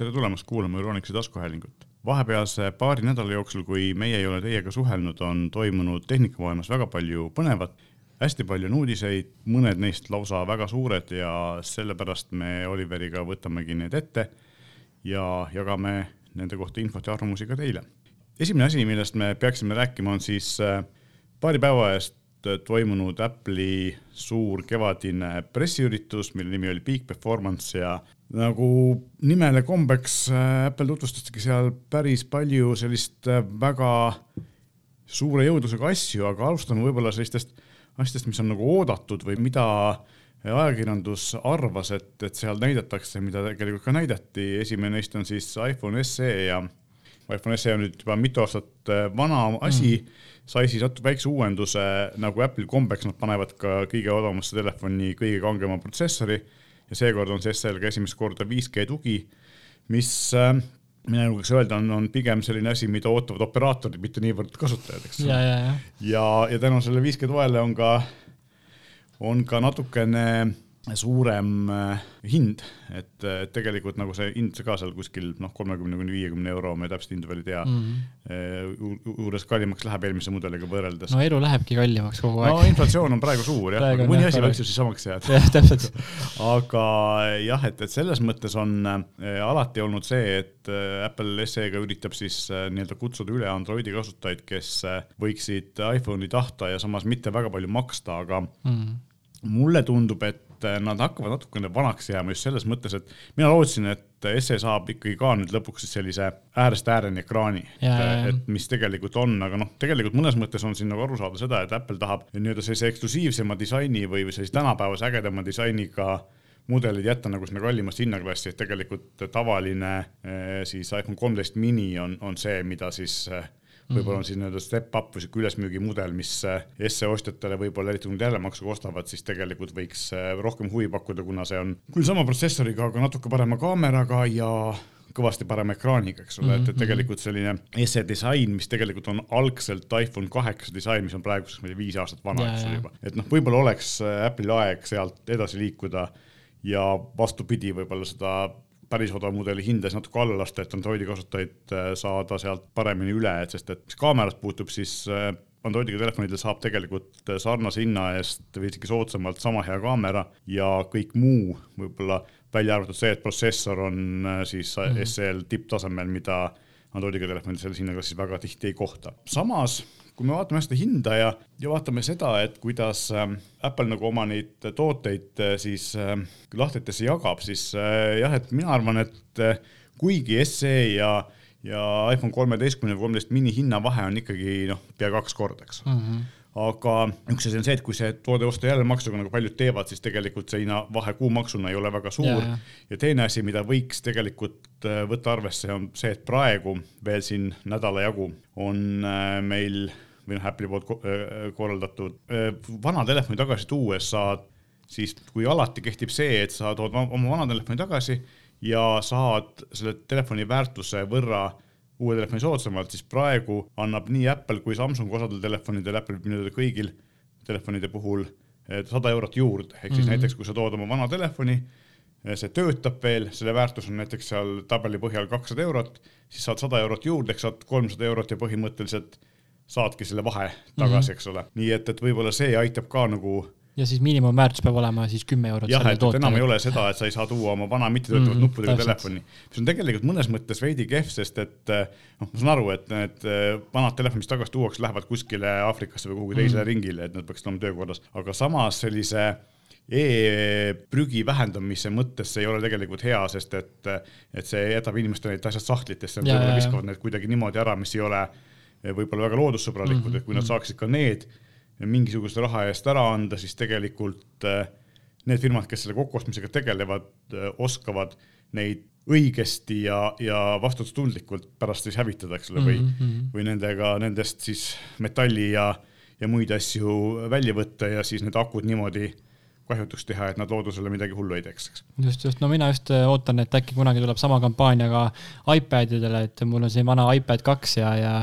tere tulemast kuulama Euronixi taskuhäälingut. vahepealse paari nädala jooksul, kui meie ei ole teiega suhelnud, on toimunud tehnikamaailmas väga palju põnevat, hästi palju on uudiseid, mõned neist lausa väga suured ja sellepärast me Oliveriga võtamegi need ette ja jagame nende kohta infot ja arvamusi ka teile. esimene asi, millest me peaksime rääkima, on siis äh, paari päeva eest toimunud Apple'i suur kevadine pressiüritus, mille nimi oli Peak Performance ja nagu nimele kombeks äh, Apple tutvustaski seal päris palju sellist äh, väga suure jõudlusega asju, aga alustame võib-olla sellistest asjadest, mis on nagu oodatud või mida ajakirjandus arvas, et, et seal näidatakse, mida tegelikult ka näidati. esimene neist on siis iPhone SE ja iPhone SE on nüüd juba mitu aastat äh, vana asi mm., sai siis natuke väikse uuenduse nagu Apple'i kombeks, nad panevad ka kõige odavamasse telefoni kõige kangema protsessori ja seekord on SE-l ka esimest korda 5G tugi, mis äh, mina julgeks öelda, on, on pigem selline asi, mida ootavad operaatorid, mitte niivõrd kasutajad, eks ole. ja, ja, ja, ja, ja tänu selle 5G toele on ka, on ka natukene suurem äh, hind, et tegelikult nagu see hind ka seal kuskil noh, kolmekümne kuni viiekümne euro, ma täpselt hinda veel ei tea mm, -hmm. juures kallimaks läheb eelmise mudeliga võrreldes. no elu lähebki kallimaks kogu aeg. no inflatsioon on praegu suur jah, aga mõni asi võiks ju siis samaks jääda. jah, täpselt aga jah, et, et selles mõttes on äh, alati olnud see, et äh, Apple SE-ga üritab siis äh, nii-öelda kutsuda üle Androidi kasutajaid, kes äh, võiksid iPhone'i tahta ja samas mitte väga palju maksta, aga mm -hmm. mulle tundub, et et äh, nad hakkavad natukene vanaks jääma just selles mõttes, et mina lootsin, et SE saab ikkagi ka nüüd lõpuks siis sellise äärest ääreni ekraani, et mis tegelikult on, aga noh, tegelikult mõnes mõttes on siin nagu aru saada seda, et Apple tahab nii-öelda sellise eksklusiivsema disaini või sellise tänapäevase ägedama disainiga mudelid jätta nagu sinna kallimasse hinnaklassi, et tegelikult tavaline äh, siis iPhone kolmteist mini on, on see, mida siis äh, võib-olla on siis nii-öelda step up või sihuke ülesmüügimudel, mis äh, SE ostjatele võib-olla eriti kui nad jälle-maksuga ostavad, siis tegelikult võiks äh, rohkem huvi pakkuda, kuna see on küll sama protsessoriga, aga natuke parema kaameraga ja kõvasti parema ekraaniga, eks ole mm, -hmm. et, et mhm. tegelikult selline SE disain, mis tegelikult on algselt iPhone kaheksa disain, mis on praeguseks, ma ei tea, viis aastat vana, eks ole juba, et noh, võib-olla oleks äh, Apple'il aeg sealt edasi liikuda ja vastupidi, võib-olla seda päris odava mudeli hinda siis natuke alla lasta, et Androidi kasutajaid äh, saada sealt paremini üle, et sest et mis kaamerat puutub, siis äh, Androidiga telefonidel saab tegelikult äh, sarnase hinna eest või isegi soodsamalt sama hea kaamera ja kõik muu võib-olla välja arvatud see, et protsessor on siis mm -hmm. SL tipptasemel, mida Androidiga telefonidel selles hinnaklassis väga tihti ei kohta. samas kui me vaatame seda hinda ja, ja vaatame seda, et kuidas äh, Apple nagu oma neid tooteid äh, siis äh, lahtritesse jagab, siis äh, jah, et mina arvan, et äh, kuigi SE ja ja iPhone kolmeteistkümne või kolmteist mini hinnavahe on ikkagi noh, pea kaks korda, eks mm. -hmm aga üks asi on see, et kui see toode osta jälle maksuga, nagu paljud teevad, siis tegelikult see hinnavahe kuumaksuna ei ole väga suur ja, ja. teine asi, mida võiks tegelikult võtta arvesse, on see, et praegu veel siin nädala jagu on meil või noh, Apple'i poolt korraldatud. Vana telefoni tagasi tuues saad siis, kui alati kehtib see, et sa tood oma vana telefoni tagasi ja saad selle telefoni väärtuse võrra uue telefoni soodsamalt, siis praegu annab nii Apple kui Samsung osadel telefonidel, Apple'il minu kõigil telefonide puhul sada eurot juurde, ehk siis mm -hmm. näiteks kui sa tood oma vana telefoni, see töötab veel, selle väärtus on näiteks seal tabeli põhjal kakssada eurot, siis saad sada eurot juurde, ehk saad kolmsada eurot ja põhimõtteliselt saadki selle vahe tagasi mm, -hmm. eks ole. nii et, et võib-olla see aitab ka nagu ja siis miinimumväärtus peab olema siis kümme eurot. jah, et, et enam ei ole seda, et sa ei saa tuua oma vana mittetöötavat mm, nuppudega telefoni, mis on tegelikult mõnes mõttes veidi kehv, sest et noh, ma saan aru, et need vanad telefonid, mis tagasi tuuakse, lähevad kuskile Aafrikasse või kuhugi teisele mm. ringile, et nad peaksid olema töökorras, aga samas sellise e-prügi vähendamise mõttes see ei ole tegelikult hea, sest et, et see jätab inimestele need asjad sahtlitesse, nad viskavad need kuidagi niimoodi ära, mis ei ole võib-olla väga loodussõbralikud mm, -hmm. et kui nad mhm. saaksid ka need mingisuguse raha eest ära anda, siis tegelikult äh, need firmad, kes selle kokkuostmisega tegelevad, äh, oskavad neid õigesti ja, ja vastutustundlikult pärast siis hävitada, eks ole, või mm, -hmm. või nendega, nendest siis metalli ja, ja muid asju välja võtta ja siis need akud niimoodi kahjutuks teha, et nad loodusele midagi hullu ei teeks, eks. just, just, no mina just ootan, et äkki kunagi tuleb sama kampaania ka iPadidele, et mul on siin vana iPad kaks ja, ja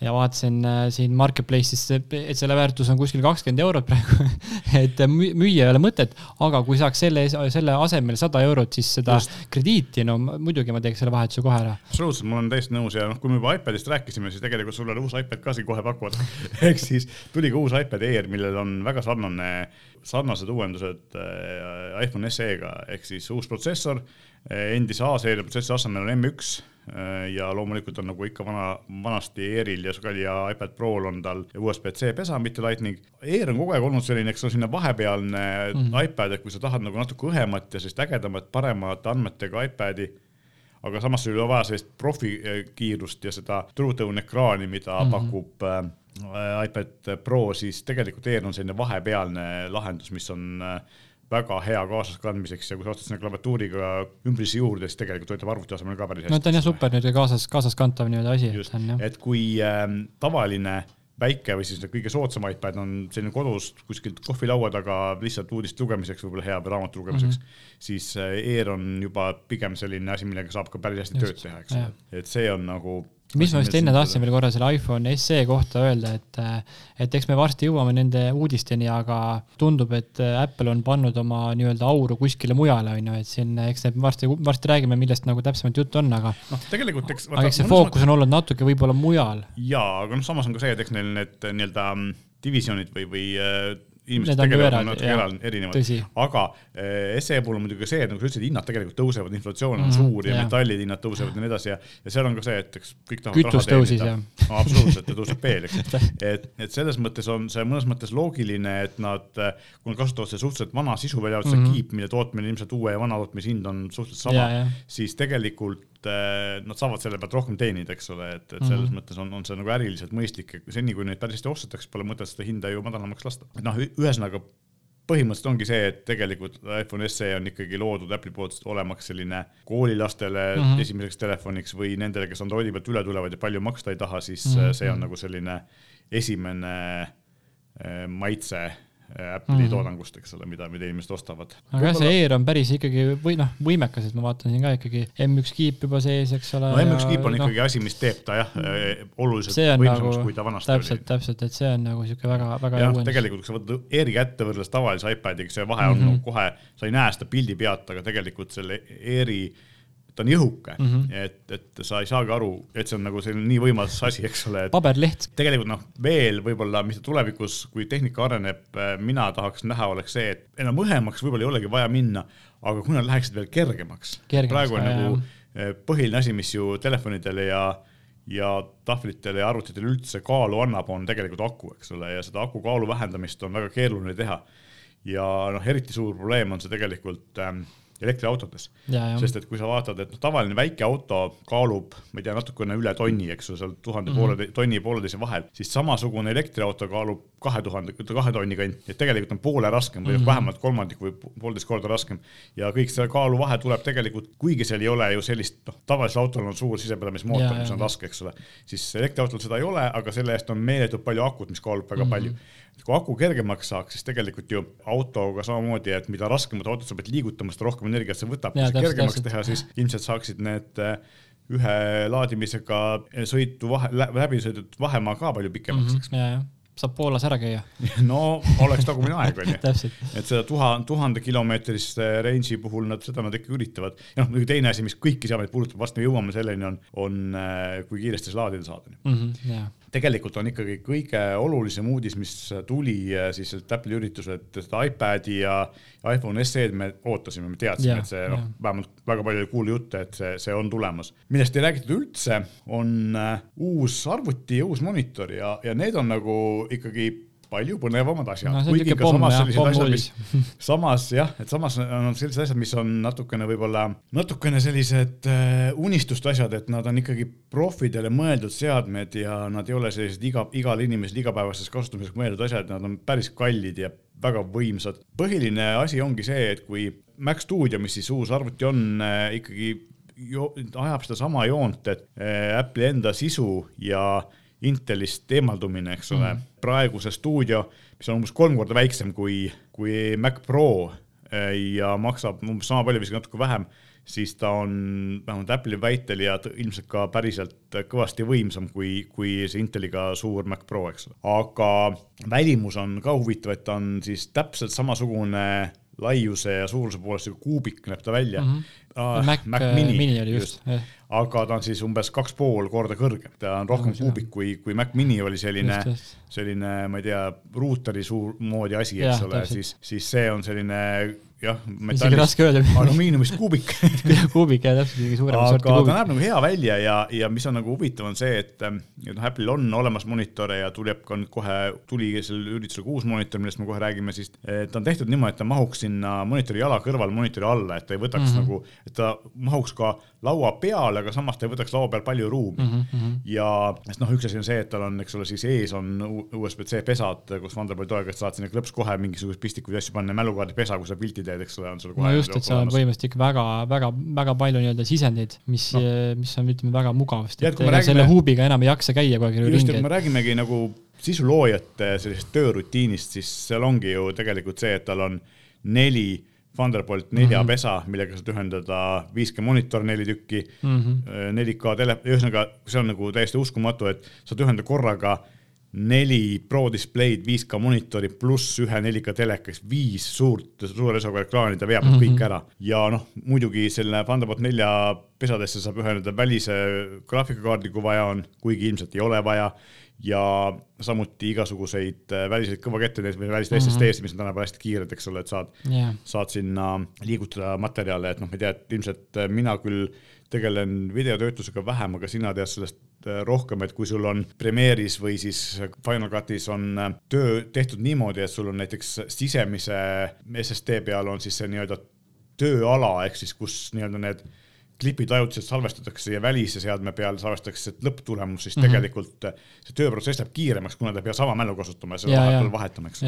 ja vaatasin äh, siin Marketplace'is, et selle väärtus on kuskil kakskümmend eurot praegu et müüa ei ole mõtet, aga kui saaks selle, selle asemel sada eurot, siis seda Just. krediiti, no muidugi ma teeks selle vahetuse kohe ära. absoluutselt, ma olen täiesti nõus ja noh, kui me juba iPadist rääkisime, siis tegelikult sul on uus iPad ka siin kohe pakuvad ehk siis tuli ka uus iPad Air, millel on väga sarnane, sarnased uuendused äh, iPhone SE-ga ehk siis uus protsessor, äh, endise A-seeria protsessori asemel on M1 Äh, ja loomulikult on nagu ikka vana, vanasti Airil ja, ja iPad Prol on tal USB-C pesa, mitte Lightning. Air on kogu aeg olnud selline, eks ole, selline vahepealne mm iPad, et kui sa tahad nagu natuke õhemat ja sellist ägedamat, paremate andmetega iPadi aga samas sul ei ole vaja sellist profikiirust ja seda turutõune ekraani, mida mm -hmm. pakub äh, iPad Pro, siis tegelikult Air on selline vahepealne lahendus, mis on äh, väga hea kaasaskandmiseks ja kui sa ostad sinna klaviatuuriga ümbrisse juurde, siis tegelikult töötab arvuti asemel ka päris hästi. no ta on jah super nüüd kaasas, kaasaskantav nii-öelda asi. just, et kui äh, tavaline väike või siis kõige soodsam iPad on selline kodus kuskilt kohvilaua taga lihtsalt uudiste lugemiseks võib-olla hea või raamatu lugemiseks mm, -hmm. siis äh, Air on juba pigem selline asi, millega saab ka päris hästi Just, tööd teha, eks. et see on nagu mis ma just enne tahtsin veel korra selle iPhone SE kohta öelda, et, et eks me varsti jõuame nende uudisteni, aga tundub, et Apple on pannud oma nii-öelda auru kuskile mujale, on ju, et siin, eks need varsti, varsti räägime, millest nagu täpsemalt juttu on, aga. noh, tegelikult eks. aga eks see fookus on olnud natuke võib-olla mujal. jaa, aga noh, samas on ka see, et eks neil need nii-öelda divisjonid või, või inimesed tegelevad on natuke eraldi, erinevad, aga eh, SE puhul on muidugi see, et nagu sa ütlesid, hinnad tegelikult tõusevad, inflatsioon on mm -hmm, suur ja, ja metallide hinnad tõusevad ja nii edasi ja, ja seal on ka see, et eks kõik tahavad tõusis jah. No,. absoluutselt ja tõuseb veel, eks. et, et selles mõttes on see mõnes mõttes loogiline, et nad, kui nad kasutavad seda suhteliselt vana sisu, välja arvatud mm -hmm. see kiip, mille tootmine ilmselt uue ja vana tootmise hind on suhteliselt sama, siis tegelikult eh, nad saavad selle pealt rohkem teenida, eks ole, et, et selles mm -hmm. mõttes on, on see nagu äriliselt mõistlik, seni kui neid päris hästi ostetakse, pole mõtet seda hinda ju madalamaks lasta. noh, ühesõnaga põhimõtteliselt ongi see, et tegelikult iPhone SE on ikkagi loodud Apple'i poolt olemaks selline koolilastele mm -hmm. esimeseks telefoniks või nendele, kes Androidi pealt üle tulevad ja palju maksta ei taha, siis mm -hmm. see on nagu selline esimene eh, maitse Apple'i mm toodangust, eks ole, mida, mida inimesed ostavad. aga jah, see Air on päris ikkagi või noh, võimekas, et ma vaatan siin ka ikkagi M1 kiip juba sees, eks ole. no M1 kiip on no, ikkagi asi, mis teeb ta jah, eh, oluliselt võimsamaks nagu,, kui ta vanasti täpselt, oli. täpselt, et see on nagu sihuke väga, väga jah, tegelikult, kui sa võtad Airi kätte võrreldes tavalise iPadiga, see vahe on mm -hmm. nagu kohe, sa ei näe seda pildi pealt, aga tegelikult selle Airi ta on jõhuke mm, -hmm. et, et sa ei saagi aru, et see on nagu selline nii võimas asi, eks ole. paberleht. tegelikult noh, veel võib-olla, mis tulevikus, kui tehnika areneb, äh, mina tahaks näha, oleks see, et enam õhemaks võib-olla ei olegi vaja minna, aga kui nad läheksid veel kergemaks. praegu on nagu. Äh, põhiline asi, mis ju telefonidele ja ja tahvlitele ja arvutitele üldse kaalu annab, on tegelikult aku, eks ole, ja seda aku kaalu vähendamist on väga keeruline teha. ja noh, eriti suur probleem on see tegelikult ähm, elektriautodes. sest et kui sa vaatad, et noh, tavaline väike auto kaalub, ma ei tea, natukene üle tonni, eks ju, seal tuhande mm -hmm. poole, tonni ja pooleteise vahel, siis samasugune elektriauto kaalub kahe tuhande, kahe tonni kanti, et tegelikult on poole raskem või mm -hmm. vähemalt kolmandik või poolteist korda raskem. ja kõik see kaaluvahe tuleb tegelikult, kuigi seal ei ole ju sellist, noh, tavalisel autol on suur sisepõlemismootor, mis on raske, eks ole, siis elektriautol seda ei ole, aga selle eest on meeletult palju akut, mis kaalub väga mm -hmm. palju kui aku kergemaks saaks, siis tegelikult ju autoga samamoodi, et mida raskemad autod sa pead liigutama, seda rohkem energiat see võtab. kui see kergemaks teha, siis ilmselt saaksid need äh, ühe laadimisega sõitu vahe, läbi sõidetud vahemaa ka palju pikemaks mm, -hmm. saab Poolas ära käia no oleks tagumine aeg onju et seda tuha, tuhande kilomeetrist range'i puhul nad seda nad ikka üritavad. ja noh, muidugi teine asi, mis kõiki seadmeid puudutab, varsti me jõuame selleni, on, on äh, kui kiiresti seda laadida saada mm. Yeah tegelikult on ikkagi kõige olulisem uudis, mis tuli äh, siis sealt Apple'i ürituselt, seda iPad'i ja iPhone SE-d me ootasime, me teadsime yeah,, et see noh, vähemalt väga palju oli kuulda jutte, et see, see on tulemas. millest ei räägitud üldse, on uh, uus arvuti ja uus monitor ja, ja need on nagu ikkagi palju põnevamad asjad no,. kuigi ka pomm, samas sellised asjad, mis, samas jah, et samas on sellised asjad, mis on natukene võib-olla, natukene sellised äh, unistuste asjad, et nad on ikkagi profidele mõeldud seadmed ja nad ei ole sellised iga, igale inimesele igapäevaseks kasutamiseks mõeldud asjad, nad on päris kallid ja väga võimsad. põhiline asi ongi see, et kui Mac Studio, mis siis uus arvuti on äh,, ikkagi jo, ajab sedasama joont, et äh, Apple'i enda sisu ja äh, Intelist eemaldumine, eks ole mm., praeguse stuudio, mis on umbes kolm korda väiksem kui, kui Mac Pro ja maksab umbes sama palju, isegi natuke vähem, siis ta on vähemalt Apple'i väitel ja ilmselt ka päriselt kõvasti võimsam kui, kui see Inteliga suur Mac Pro, eks ole. aga välimus on ka huvitav, et ta on siis täpselt samasugune laiuse ja suuruse poolest kuubik näeb ta välja. Mm. -hmm. Ah, Mac, Mac Mini, mini oli just, just aga ta on siis umbes kaks pool korda kõrgem, ta on rohkem kuubik kui, kui Mac Mini oli selline, selline, ma ei tea, ruuteri suur moodi asi, eks ole, siis, siis see on selline jah, öelda. alumiiniumist kuubik kuubik jah, täpselt, isegi suurem aga ta näeb nagu hea välja ja, ja mis on nagu huvitav, on see, et, et noh, Apple'il on olemas monitore ja tuleb ka nüüd kohe, tuli sellel üritusel ka uus monitor, millest me kohe räägime, siis ta on tehtud niimoodi, et ta mahuks sinna monitori jala kõrval monitori alla, et ta ei võtaks mm -hmm. nagu, et ta mahuks ka laua peale, aga samas ta ei võtaks laua peal palju ruumi mm. -hmm. ja sest noh, üks asi on see, et tal on, eks ole, siis ees on USB-C pesad, kus Thunderbolti toega saad sinna klõps kohe mingisuguseid pistikuid asju panna, mälukaardi pesa, kui sa pilti teed, eks ole, on sul kohe. no just, et seal on põhimõtteliselt ikka väga, väga, väga palju nii-öelda sisendeid, mis no., mis on, ütleme, väga mugav, sest et ega selle huubiga enam ei jaksa käia kogu aeg ringi. just, et me räägimegi nagu sisuloojate sellisest töörutiinist, siis seal ongi ju tegelikult see, et tal on neli Thunderbolt nelja mm -hmm. pesa, millega saad ühendada 5G monitor neli tükki mm, -hmm. 4K tele, ühesõnaga see on nagu täiesti uskumatu, et saad ühendada korraga neli Pro displeid, 5K monitori pluss ühe 4K teleka, viis suurt, suure resoga ekraani, ta veab mm -hmm. kõik ära. ja noh, muidugi selle Thunderbolt nelja pesadesse saab ühendada välise graafikakaardi, kui vaja on, kuigi ilmselt ei ole vaja ja samuti igasuguseid äh, väliseid kõvakette või väliseid mm -hmm. Mis on tänapäeval hästi kiired, eks ole, et saad yeah., saad sinna liigutada materjale, et noh, ma ei tea, et ilmselt äh, mina küll tegelen videotöötlusega vähem, aga sina tead sellest äh, rohkem, et kui sul on Premiere'is või siis Final Cutis on töö tehtud niimoodi, et sul on näiteks sisemise SSD peal on siis see nii-öelda tööala ehk siis kus nii-öelda need klipid ajutiselt salvestatakse ja välise seadme peal salvestatakse lõpptulemus, siis mm -hmm. tegelikult see tööprotsess läheb kiiremaks, kuna ta ei pea sama mälu kasutama ja seda vahepeal vahetama, eks.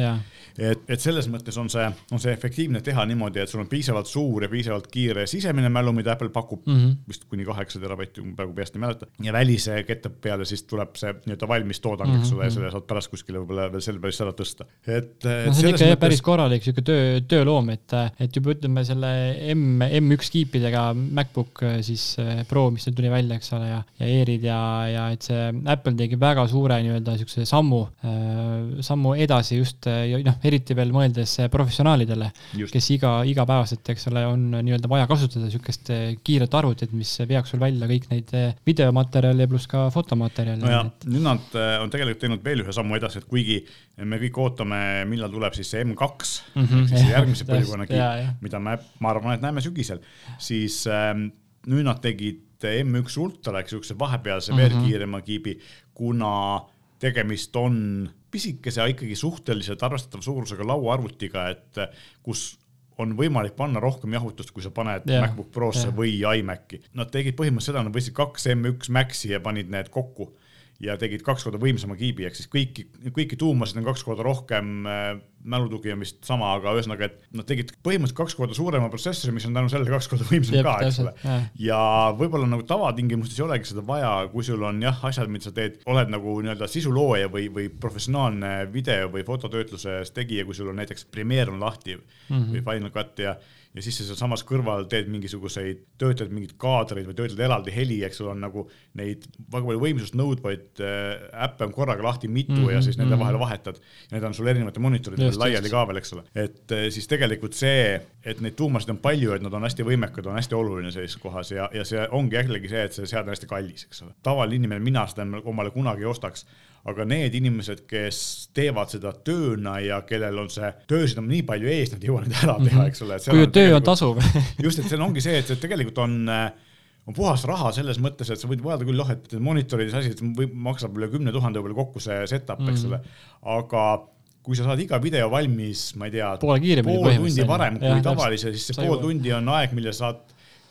et, et selles mõttes on see, on see efektiivne teha niimoodi, et sul on piisavalt suur ja piisavalt kiire sisemine mälu, mida Apple pakub mm, -hmm. vist kuni kaheksa teravatti, ma praegu peast ei mäleta, ja välise kette peale siis tuleb see nii-öelda valmis toodang mm, -hmm. eks ole, ja mhm. selle saad pärast kuskile võib-olla veel selle pärast ära tõsta. et no see on ikka mõttes... päris korralik sihuke töö, tööloom, et, et juba ütleme selle M, M1 kiipidega MacBook Äh, siis äh, Pro, mis nüüd tuli välja, eks ole, ja, ja Airid ja, ja et see Apple tegi väga suure nii-öelda niisuguse sammu, äh, sammu edasi just noh, eriti veel mõeldes professionaalidele, kes iga, igapäevaselt, eks ole, on nii-öelda vaja kasutada niisugust kiiret arvutit, mis veaks sul välja kõik neid videomaterjale pluss ka fotomaterjale. nojah, nüüd nad on tegelikult teinud veel ühe sammu edasi, et kuigi me kõik ootame, millal tuleb siis see M2 mm, -hmm, siis järgmise põlvkonna kiip, mida me, ma arvan, et näeme sügisel, siis ähm, nüüd nad tegid M1 Ultra ehk siukse vahepealse mm -hmm. veel kiirema kiibi, kuna tegemist on pisikese, ikkagi suhteliselt arvestatava suurusega lauaarvutiga, et kus on võimalik panna rohkem jahutust, kui sa paned yeah. MacBook Prosse yeah. või iMaci. Nad tegid põhimõtteliselt seda, nad võtsid kaks M1 Maxi ja panid need kokku ja tegid kaks korda võimsama kiibi, ehk siis kõiki, kõiki tuumasid on kaks korda rohkem äh, mälutugi on vist sama, aga ühesõnaga, et nad tegid põhimõtteliselt kaks korda suurema protsessori, mis on tänu sellele kaks korda võimsam Jep, ka, eks ole. ja võib-olla nagu tavatingimustes ei olegi seda vaja, kui sul on jah, asjad, mida sa teed, oled nagu nii-öelda sisulooja või, või professionaalne video või fototöötluses tegija, kui sul on näiteks Premiere on lahti mm -hmm. või Final Cut ja ja siis sa sealsamas kõrval teed mingisuguseid, töötled mingeid kaadreid või töötled eraldi heli, eks sul on nagu neid väga palju võimsust nõudvaid äh, äppe on korraga lahti mitu mm -hmm, ja siis nende mm -hmm. vahel vahetad. Need on sul erinevate monitoride peal laiali ka veel, eks ole. et äh, siis tegelikult see, et neid tuumasid on palju, et nad on hästi võimekad, on hästi oluline sellises kohas ja, ja see ongi jällegi see, et see seade on hästi kallis, eks ole. tavaline inimene, mina seda omale kunagi ei ostaks aga need inimesed, kes teevad seda tööna ja kellel on see töösid on nii palju ees, nad ei jõua neid ära teha, eks ole. kui töö on tasuv. Just, et see ongi see, et see tegelikult on on puhas raha selles mõttes, et sa võid vaadata küll, noh, et monitorides asi, et võib, maksab üle kümne tuhande võib-olla kokku see setup eks mhm. ole, aga kui sa saad iga video valmis, ma ei tea, pool tundi varem kui tavalise, siis see pool tundi on aeg, mille saad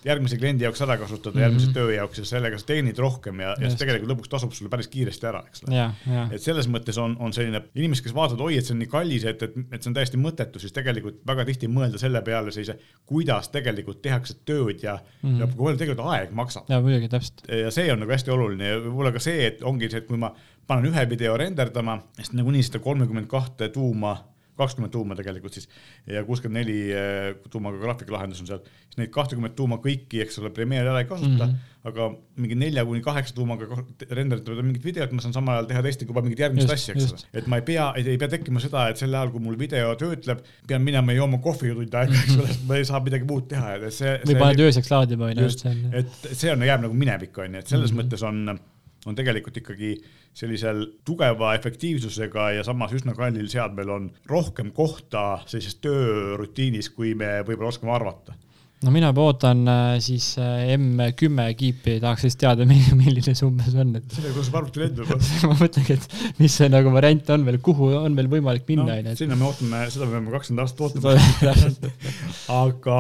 järgmise kliendi jaoks ära kasutada mm, -hmm. järgmise töö jaoks ja sellega sa teenid rohkem ja, ja see tegelikult lõpuks tasub sulle päris kiiresti ära, eks ole. et selles mõttes on, on selline, inimesed, kes vaatavad, oi, et see on nii kallis, et, et, et see on täiesti mõttetu, siis tegelikult väga tihti mõelda selle peale sellise, kuidas tegelikult tehakse tööd ja mm, -hmm. ja kui palju tegelikult aeg maksab. ja muidugi, täpselt. ja see on nagu hästi oluline ja võib-olla ka see, et ongi see, et kui ma panen ühe video renderdama, sest nagunii seda kolmekümmend kahte tuuma kakskümmend tuuma tegelikult siis ja kuuskümmend neli eh, tuumaga graafikalahendus on seal, siis neid kahtekümmet tuuma kõiki, eks ole, Premiere ära ei kasuta mm, -hmm. aga mingi nelja kuni kaheksa tuumaga renderdada mingit videot, ma saan samal ajal teha teistega juba mingit järgmist asja, eks ole. et ma ei pea, ei pea tekkima seda, et sel ajal, kui mul video töötleb, pean minema jooma kohvi tund aega, eks ole, sest ma ei saa midagi muud teha, et see. või paned ööseks laadima, on ju. et see on, jääb nagu minevik, on ju, et selles mm -hmm. mõttes on on tegelikult ikkagi sellisel tugeva efektiivsusega ja samas üsna kallil seadmel on rohkem kohta sellises töörutiinis, kui me võib-olla oskame arvata no mina juba ootan äh, siis äh, M10 kiipi, tahaks siis teada, milline see umbes on, et. sellega tasub arvuti lendama ma mõtlengi, et mis see nagu variant on veel, kuhu on veel võimalik minna, onju. sinna me ootame, seda me peame kakskümmend aastat ootama aga,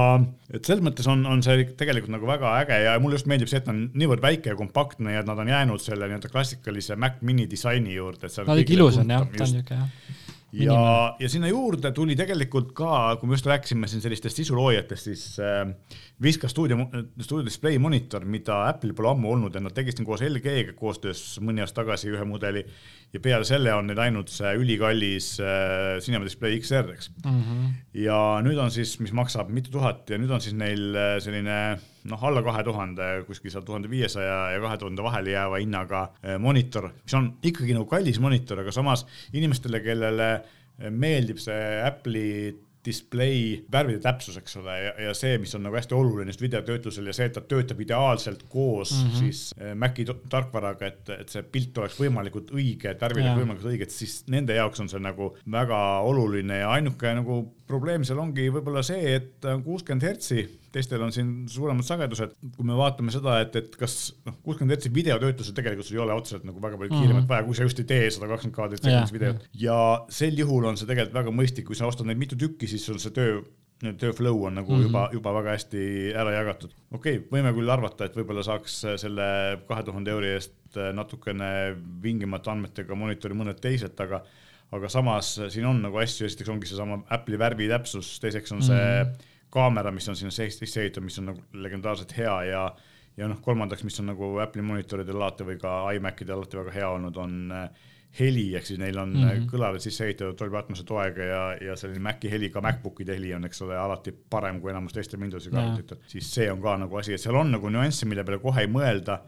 et selles mõttes on, on see tegelikult nagu väga äge ja mulle just meeldib see, et ta on niivõrd väike ja kompaktne ja nad on jäänud selle nii-öelda klassikalise Mac mini disaini juurde, et. no ilus on jah, ta on niuke jah ja, ja sinna juurde tuli tegelikult ka, kui me just rääkisime siin sellistest sisuloojatest, siis äh, Visca stuudio, stuudio display monitor, mida Apple'il pole ammu olnud ja nad tegid siin koos LG-ga koostöös mõni aasta tagasi ühe mudeli ja peale selle on neil ainult see ülikallis äh, Cinema Display XR, eks mm. -hmm. ja nüüd on siis, mis maksab mitu tuhat ja nüüd on siis neil äh, selline noh, alla kahe tuhande, kuskil seal tuhande viiesaja ja kahe tuhande vahele jääva hinnaga äh, monitor, mis on ikkagi nagu kallis monitor, aga samas inimestele, kellele meeldib see Apple'i display värvide täpsus, eks ole, ja, ja see, mis on nagu hästi oluline just videotöötlusel ja see, et ta töötab ideaalselt koos mm -hmm. siis eh, Maci tarkvaraga, et, et see pilt oleks võimalikult õige, et värvid oleks võimalikult õiged, siis nende jaoks on see nagu väga oluline ja ainuke nagu probleem seal ongi võib-olla see, et kuuskümmend hertsi teistel on siin suuremad sagedused. kui me vaatame seda, et, et kas noh, kuuskümmend hertsi videotöötlusel tegelikult sul ei ole otseselt nagu väga palju kiiremat mm -hmm. vaja, kui sa just ei tee sada kakskümmend kaadrit sekundis videot. ja sel juhul on see tegelikult väga mõistlik, kui sa ostad neid mitu tükki, siis sul see töö töö flow on nagu mm -hmm. juba, juba väga hästi ära jagatud. okei okay,, võime küll arvata, et võib-olla saaks selle kahe tuhande euri eest natukene vingimate andmetega monitori mõned teised, aga aga samas siin on nagu asju, esiteks ongi seesama Apple'i värvitäpsus, teiseks on see mm -hmm kaamera, mis on sinna sisse ehitatud, mis on nagu legendaarselt hea ja ja noh, kolmandaks, mis on nagu Apple'i monitoridel alati või ka iMacidel alati väga hea olnud, on äh, heli, ehk siis neil on mm -hmm. kõlarid sisse ehitatud Dolby Atmose toega ja, ja selline Maci heli, ka MacBookide heli on, eks ole, alati parem kui enamus teistel Windowsi arvutitel, siis see on ka nagu asi, et seal on nagu nüansse, mille peale kohe ei mõelda,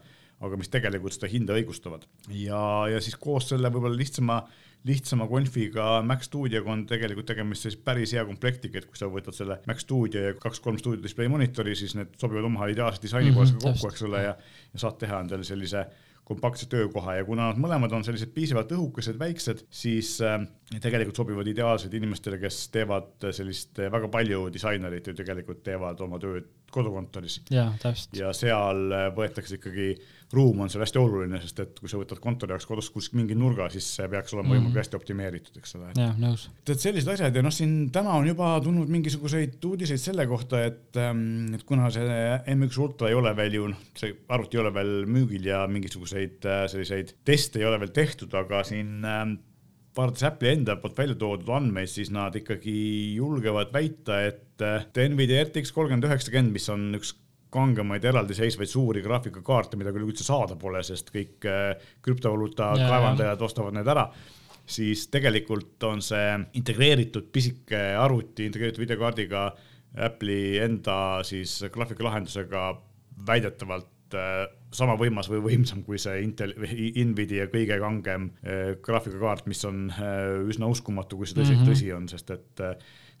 aga mis tegelikult seda hinda õigustavad. ja, ja siis koos selle võib-olla lihtsama lihtsama konfiga Mac Studioga on tegelikult tegemist siis päris hea komplektiga, et kui sa võtad selle Mac Studio ja kaks-kolm stuudio display monitori, siis need sobivad omavahel ideaalselt disaini mm -hmm, poolest kokku, eks ole, ja, ja saad teha endale sellise kompaktse töökoha. Ja kuna nad mõlemad on sellised piisavalt õhukesed, väiksed, siis äh, tegelikult sobivad ideaalselt inimestele, kes teevad sellist äh, väga palju disainerid ju tegelikult teevad oma tööd kodukontoris. ja seal äh, võetakse ikkagi ruum on seal hästi oluline, sest et kui sa võtad kontori jaoks kodus kuskil mingi nurga, siis see peaks olema võimalikult mm -hmm. hästi optimeeritud, eks ole. jah, nõus. et sellised asjad ja noh, siin täna on juba tulnud mingisuguseid uudiseid selle kohta, et, ähm, et kuna see M1 Ultra ei ole veel ju, noh, see arvuti ei ole veel müügil ja mingisuguseid äh, selliseid teste ei ole veel tehtud, aga siin ähm, vaadates Apple'i enda poolt välja toodud andmeid, siis nad ikkagi julgevad väita, et äh, Nvidia RTX kolmkümmend üheksakümmend, mis on üks kangemaid eraldiseisvaid suuri graafikakaarte, mida küll üldse saada pole, sest kõik äh, krüptovaluuta kaevandajad ostavad need ära siis tegelikult on see integreeritud pisike arvuti integreeritud videokaardiga Apple'i enda siis graafikalahendusega väidetavalt äh, sama võimas või võimsam kui see Intel, Nvidia kõige kangem äh, graafikakaart, mis on üsna uskumatu, kui see tõsi mm, -hmm. tõsi on, sest et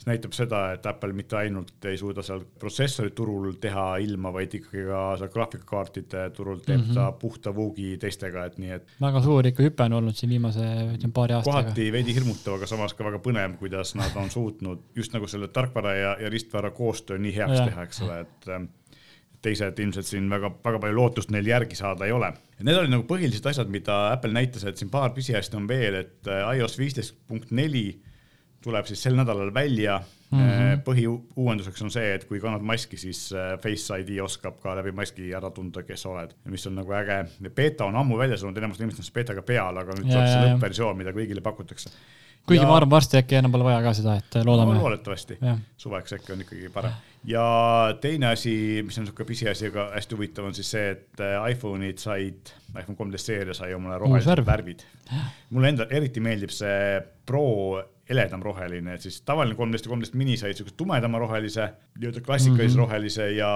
see näitab seda, et Apple mitte ainult ei suuda seal protsessori turul teha ilma, vaid ikkagi ka seal graafikakaartide turul teeb mm -hmm. ta puhta vuugi teistega, et nii et. väga suur ikka hüpe on olnud siin viimase, ütleme paari aastaga. kohati veidi hirmutav, aga samas ka väga põnev, kuidas nad on suutnud just nagu selle tarkvara ja, ja ristvara koostöö nii heaks ja. teha, eks ole, et ähm, teised ilmselt siin väga, väga palju lootust neil järgi saada ei ole. Need olid nagu põhilised asjad, mida Apple näitas, et siin paar pisiasja on veel, et äh, iOS viisteist punkt neli tuleb siis sel nädalal välja mm. -hmm. põhiuuenduseks on see, et kui kannad maski, siis äh, Face ID oskab ka läbi maski ära tunda, kes oled, mis on nagu äge. beeta on ammu väljas olnud, enamus inimesed on beetaga peal, aga nüüd tuleb see lõppversioon, mida kõigile pakutakse. Kuigi ja... ma arvan, varsti äkki enam pole vaja ka seda, et loodame no,. loodetavasti, suveks äkki on ikkagi parem. ja teine asi, mis on niisugune pisiasi, aga hästi huvitav, on siis see, et äh, iPhone'id said, iPhone kolmteist seeria sai omale rohelised värvid. mulle enda eriti meeldib see Pro heledam roheline, et siis tavaline kolmteist ja kolmteist mini said siukse tumedama rohelise, nii-öelda klassikalise mm -hmm. rohelise ja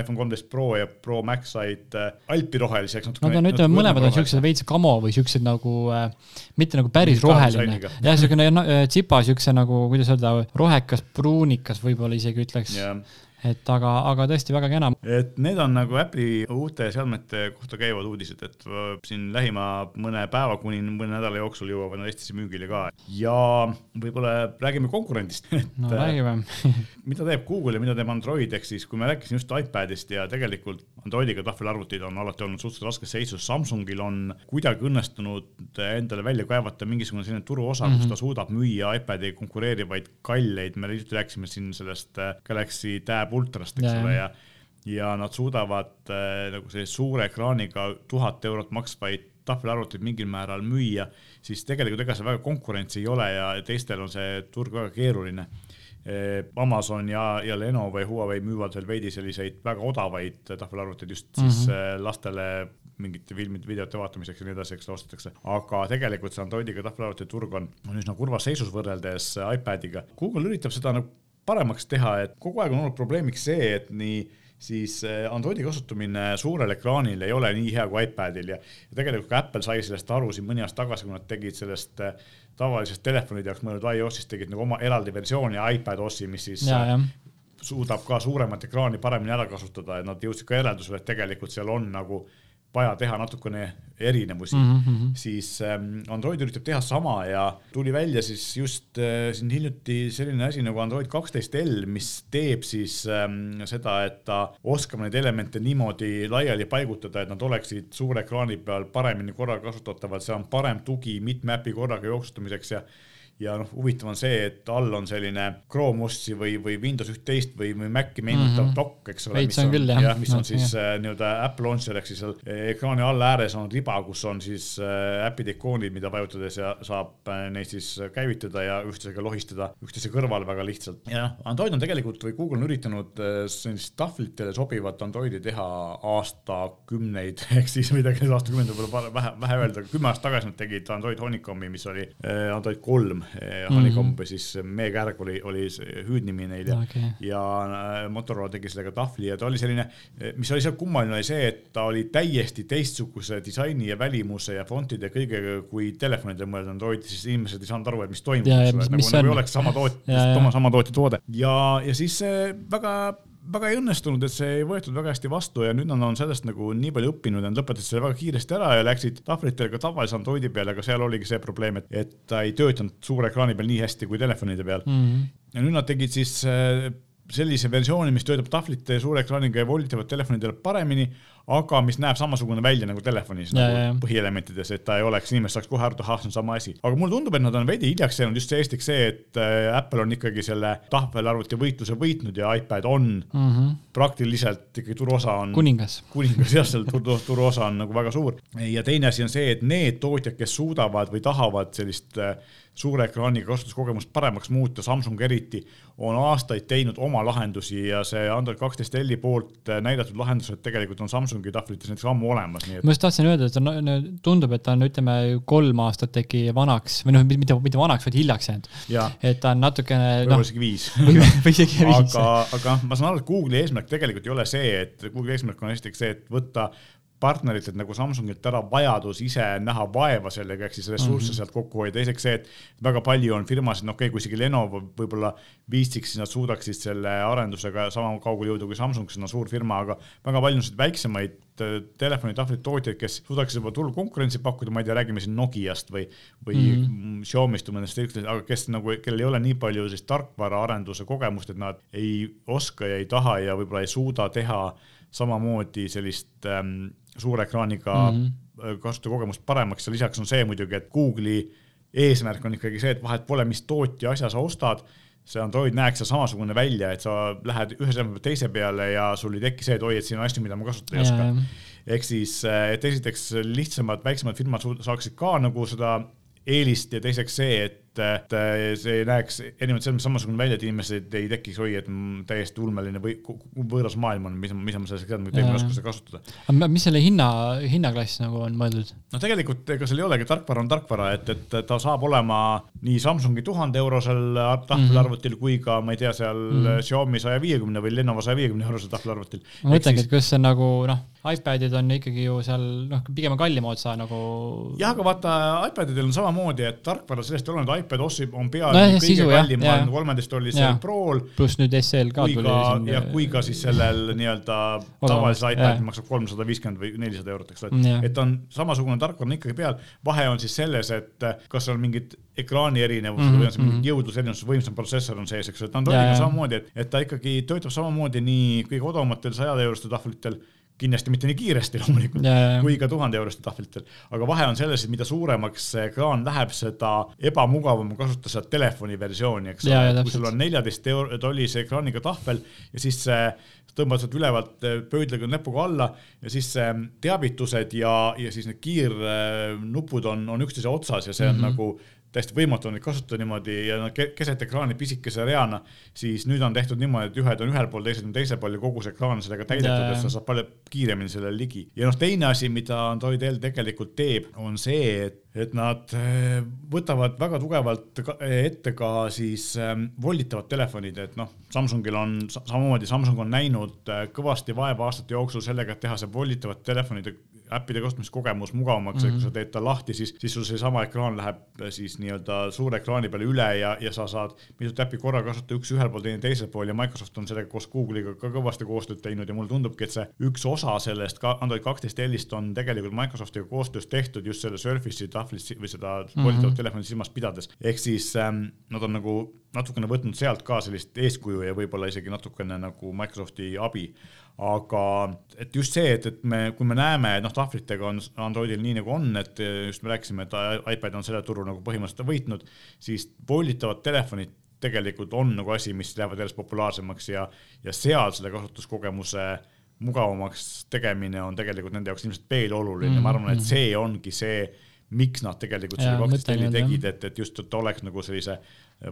iPhone kolmteist Pro ja Pro Max said äh, alpi rohelise, eks natuke. Nad on, ütleme, mõlemad on siuksed veits kamo või siuksed nagu äh,, mitte nagu päris roheline. jah, siukene äh, tsipa siukse nagu, kuidas öelda, rohekas, pruunikas võib-olla isegi ütleks yeah et aga, aga tõesti väga kena. et need on nagu Apple'i uute seadmete kohta käivad uudised, et siin lähima mõne päeva kuni mõne nädala jooksul jõuavad nad Eestisse müügile ka ja võib-olla räägime konkurendist no räägime mida teeb Google ja mida teeb Android, ehk siis kui me rääkisime just iPadist ja tegelikult Androidiga tahvelarvutid on alati olnud suhteliselt raskes seisus, Samsungil on kuidagi õnnestunud endale välja kaevata mingisugune selline turuosa mm, -hmm. kus mhm. ta suudab müüa iPadi konkureerivaid kalleid, me lihtsalt rääkisime siin sellest äh, Galaxy Tab Ultrast, eks ole, ja ja nad suudavad äh, nagu sellise suure ekraaniga tuhat eurot maksvaid tahvelarvuteid mingil määral müüa, siis tegelikult ega seal väga konkurentsi ei ole ja teistel on see turg väga keeruline äh, Amazon ja, ja Lenovo ja Huawei müüvad veel veidi selliseid väga odavaid tahvelarvuteid just mm -hmm. siis lastele mingite filmide, videote vaatamiseks ja nii edasi, eks ostetakse. aga tegelikult see Androidiga tahvelarvuti turg on, on üsna kurvas seisus võrreldes iPadiga. Google üritab seda nagu paremaks teha, et kogu aeg on olnud probleemiks see, et nii siis eh, Androidi kasutamine suurel ekraanil ei ole nii hea kui iPadil ja, ja tegelikult ka Apple sai sellest aru siin mõni aasta tagasi, kui nad tegid sellest eh, tavalisest telefonide jaoks mõeldud iOS-ist tegid nagu oma eraldi versiooni iPad OS-i, mis siis ja, ja. suudab ka suuremat ekraani paremini ära kasutada ja nad jõudsid ka järeldusele, et tegelikult seal on nagu äh, vaja teha natukene erinevusi mm, -hmm. siis ähm, Android üritab teha sama ja tuli välja siis just äh, siin hiljuti selline asi nagu Android kaksteist L, mis teeb siis ähm, seda, et ta oskab neid elemente niimoodi laiali paigutada, et nad oleksid suure ekraani peal paremini korraga kasutatavad, seal on parem tugi mitme äpi korraga jooksutamiseks ja ja noh, huvitav on see, et all on selline Chrome OS-i või, või Windows üht-teist või, või Maci meenutav mm -hmm. dokk, eks ole, mis on, küll, jah, jah, mis on siis äh, nii-öelda Apple Launcher ehk siis seal äh, ekraani all ääres on riba, kus on siis äh, äpide ikoonid, mida vajutades ja saab äh, neid siis käivitada ja üksteisega lohistada üksteise kõrval väga lihtsalt. ja noh, Android on tegelikult või Google on üritanud äh, sellist tahvlitele sobivat Androidi teha aastakümneid, ehk siis midagi aastakümneid võib-olla vähe, vähe öelda, kümme aastat tagasi nad tegid Android Honeycomb'i, mis oli äh, Android kolm Honeycomb mm -hmm. siis meekärg oli, oli hüüdnimi neil ja okay., ja äh, Motorola tegi sellega tahvli ja ta oli selline, mis oli seal kummaline, oli see, et ta oli täiesti teistsuguse disaini ja välimuse ja fontide kõigega kui telefonidel mõeldud Android, siis inimesed ei saanud aru, et mis toimub, nagu, nagu ei oleks sama toot-, sama tootja toode ja, ja siis väga väga ei õnnestunud, et see ei võetud väga hästi vastu ja nüüd nad on sellest nagu nii palju õppinud ja nad lõpetasid selle väga kiiresti ära ja läksid tahvlitele ka tavalise Androidi peale, aga seal oligi see probleem, et, et ta ei töötanud suure ekraani peal nii hästi kui telefonide peal mm. -hmm. ja nüüd nad tegid siis äh, sellise versiooni, mis töötab tahvlite ja suure ekraaniga ja volitavad telefonidele paremini, aga mis näeb samasugune välja nagu telefonis ja, nagu põhielementides, et ta ei oleks, inimesed saaks kohe aru, et ahah, see on sama asi. aga mulle tundub, et nad on veidi hiljaks jäänud just see esiteks see, et äh, Apple on ikkagi selle tahvelarvuti võitluse võitnud ja iPad on mm -hmm. praktiliselt ikkagi turuosa on. kuningas. kuningas jah, selle turu, turuosa on nagu väga suur. ja teine asi on see, et need tootjad, kes suudavad või tahavad sellist äh, suure ekraaniga kasutuskogemust paremaks muuta, Samsung eriti, on aastaid teinud oma lahendusi ja see Android kaksteist L-i poolt näidatud lahendused tegelikult on Samsungi tahvlites näiteks ammu olemas. Et... ma just tahtsin öelda, et on, tundub, et ta on, ütleme, kolm aastat äkki vanaks või noh, mitte, mitte vanaks, vaid hiljaks jäänud. et ta on natukene. võib-olla no, isegi viis. või isegi viis. aga, aga ma saan aru, et Google'i eesmärk tegelikult ei ole see, et Google'i eesmärk on esiteks see, et võtta partneritelt nagu Samsungilt ära vajadus ise näha vaeva sellega, ehk siis ressursse mm -hmm. sealt kokku hoida. teiseks see, et väga palju on firmasid, noh okei okay,, kui isegi Lenovo võib-olla viitsiks, siis nad suudaksid selle arendusega sama kaugele jõuda kui Samsung, sest nad on suur firma, aga väga palju on selliseid väiksemaid äh, telefonitahvlite tootjaid, kes suudaksid juba turul konkurentsi pakkuda, ma ei tea, räägime siin Nokiast või, või mm -hmm. Xiaomi'st või mõnest teisest, aga kes nagu, kellel ei ole nii palju sellist tarkvaraarenduse kogemust, et nad ei oska ja ei taha ja võib-olla ei suuda teha samamoodi sellist ähm, suure ekraaniga mm -hmm. kasutuskogemust paremaks ja lisaks on see muidugi, et Google'i eesmärk on ikkagi see, et vahet pole, mis tootja asja sa ostad, see Android näeks seal samasugune välja, et sa lähed ühe silma pealt teise peale ja sul ei teki see, et oi, et siin on asju, mida ma kasutada ei oska. ehk siis, et esiteks lihtsamad, väiksemad firmad saaksid ka nagu seda eelist ja teiseks see, et et see näeks erinevalt sellest samasugune välja, et inimesed ei tekiks, oi, et täiesti ulmeline või võõras maailm on, mis, mis ma selles tean, ma ei oska seda kasutada. aga mis selle hinna, hinnaklass nagu on mõeldud? no tegelikult ega seal ei olegi, tarkvara on tarkvara, et, et ta saab olema nii Samsungi tuhande eurosel tahvelarvutil mm -hmm. kui ka ma ei tea, seal mm -hmm. Xiaomi saja viiekümne või Lenovo saja viiekümne eurosel tahvelarvutil. ma mõtlengi, et kas see on nagu noh, iPadid on ikkagi ju seal noh, pigem kallima otsa nagu. jah, aga vaata iPadidel on samamoodi, et tarkvara sellest ei ole, et iPad OS on peaaegu no, kõige sisu, kallim, on kolmeteist oli seal Prol. pluss nüüd SL ka tuli. ja kui ka siis sellel nii-öelda tavalisel iPadil maksab kolmsada viiskümmend või nelisada eurot, eks ole, et on samasugune tarkvara on ikkagi peal. vahe on siis selles, et kas on mingid ekraani erinevused mm -hmm. või on see mingi mhm. jõudluserinevus, võimsam protsessor on sees, eks ole, Androidil on samamoodi, et, et ta ikkagi töötab samamoodi nii kõige odavamatel sajade euroste tahvlitel kindlasti mitte nii kiiresti loomulikult kui ka tuhande euroste tahvlitel, aga vahe on selles, et mida suuremaks see ekraan läheb, seda ebamugavam on kasutada seda telefoni versiooni, eks ole, kui sul on neljateist tollise ekraaniga tahvel ja siis tõmbad sealt ülevalt eh, pöödlaga näpuga alla ja siis teavitused ja, ja siis need kiirnupud on, on üksteise otsas ja see on mm -hmm. nagu täiesti võimatu on neid kasutada niimoodi ja nad keset ekraani pisikese reana, siis nüüd on tehtud niimoodi, et ühed on ühel pool, teised on teisel pool ja kogu see ekraan sellega täidetud, et sa saad palju kiiremini sellele ligi. ja noh, teine asi, mida Android L tegelikult teeb, on see, et et nad eh, võtavad väga tugevalt ette ka siis ähm, volditavad telefonid, et noh, Samsungil on samamoodi, Samsung on näinud äh, kõvasti vaeva aastate jooksul sellega, et teha see volditavate telefonide äppide kasutamiskogemus mugavamaks mm, -hmm. et kui sa mhm. teed ta lahti, siis, siis sul seesama ekraan läheb äh, siis nii-öelda suure ekraani peale üle ja, ja sa saad mitut äppi korraga kasutada, üks ühel pool, teine teisel pool ja Microsoft on sellega koos Google'iga ka kõvasti koostööd teinud ja mulle tundubki, et see üks osa sellest ka Android kaksteist L-ist on tegelikult Microsoftiga koostöös tehtud just selle Surface'i tahvlit või seda volitavat mm -hmm. telefoni silmas pidades. ehk siis ähm, nad on nagu natukene võtnud sealt ka sellist eeskuju ja võib-olla isegi natukene nagu Microsofti abi aga et just see, et, et me, kui me näeme, et noh, tahvlitega on Androidil nii nagu on, et just me rääkisime, et iPad on selle turu nagu põhimõtteliselt võitnud, siis voolitavad telefonid tegelikult on nagu asi, mis lähevad järjest populaarsemaks ja, ja seal selle kasutuskogemuse mugavamaks tegemine on tegelikult nende jaoks ilmselt veel oluline mm, -hmm. ma arvan, et mm. see ongi see, miks nad tegelikult selle kaksteist tegid, et, et just, et oleks nagu sellise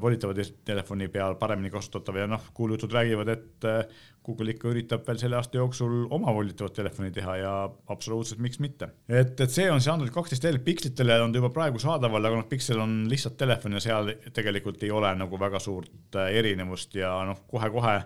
volitava telefoni peal paremini kasutatav ja noh, kuulujutud räägivad, et äh, Google ikka üritab veel selle aasta jooksul oma volitavat telefoni teha ja absoluutselt miks mitte. et, et see on see Android kaksteist L, Pixlitele on ta juba praegu saadaval, aga noh, Pixel on lihtsalt telefon ja seal tegelikult ei ole nagu väga suurt äh, erinevust ja noh, kohe-kohe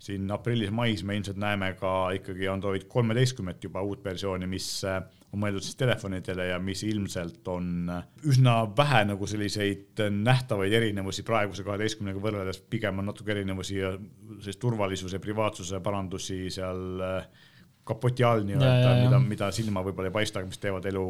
siin aprillis-mais me ilmselt näeme ka ikkagi Android kolmeteistkümmet juba uut versiooni, mis äh, on mõeldud siis telefonidele ja mis ilmselt on äh, üsna vähe nagu selliseid nähtavaid erinevusi praeguse kaheteistkümnega võrreldes, pigem on natuke erinevusi ja sellist turvalisuse, privaatsuse parandusi seal äh, kapoti all nii-öelda, mida, mida silma võib-olla ei paista, mis teevad elu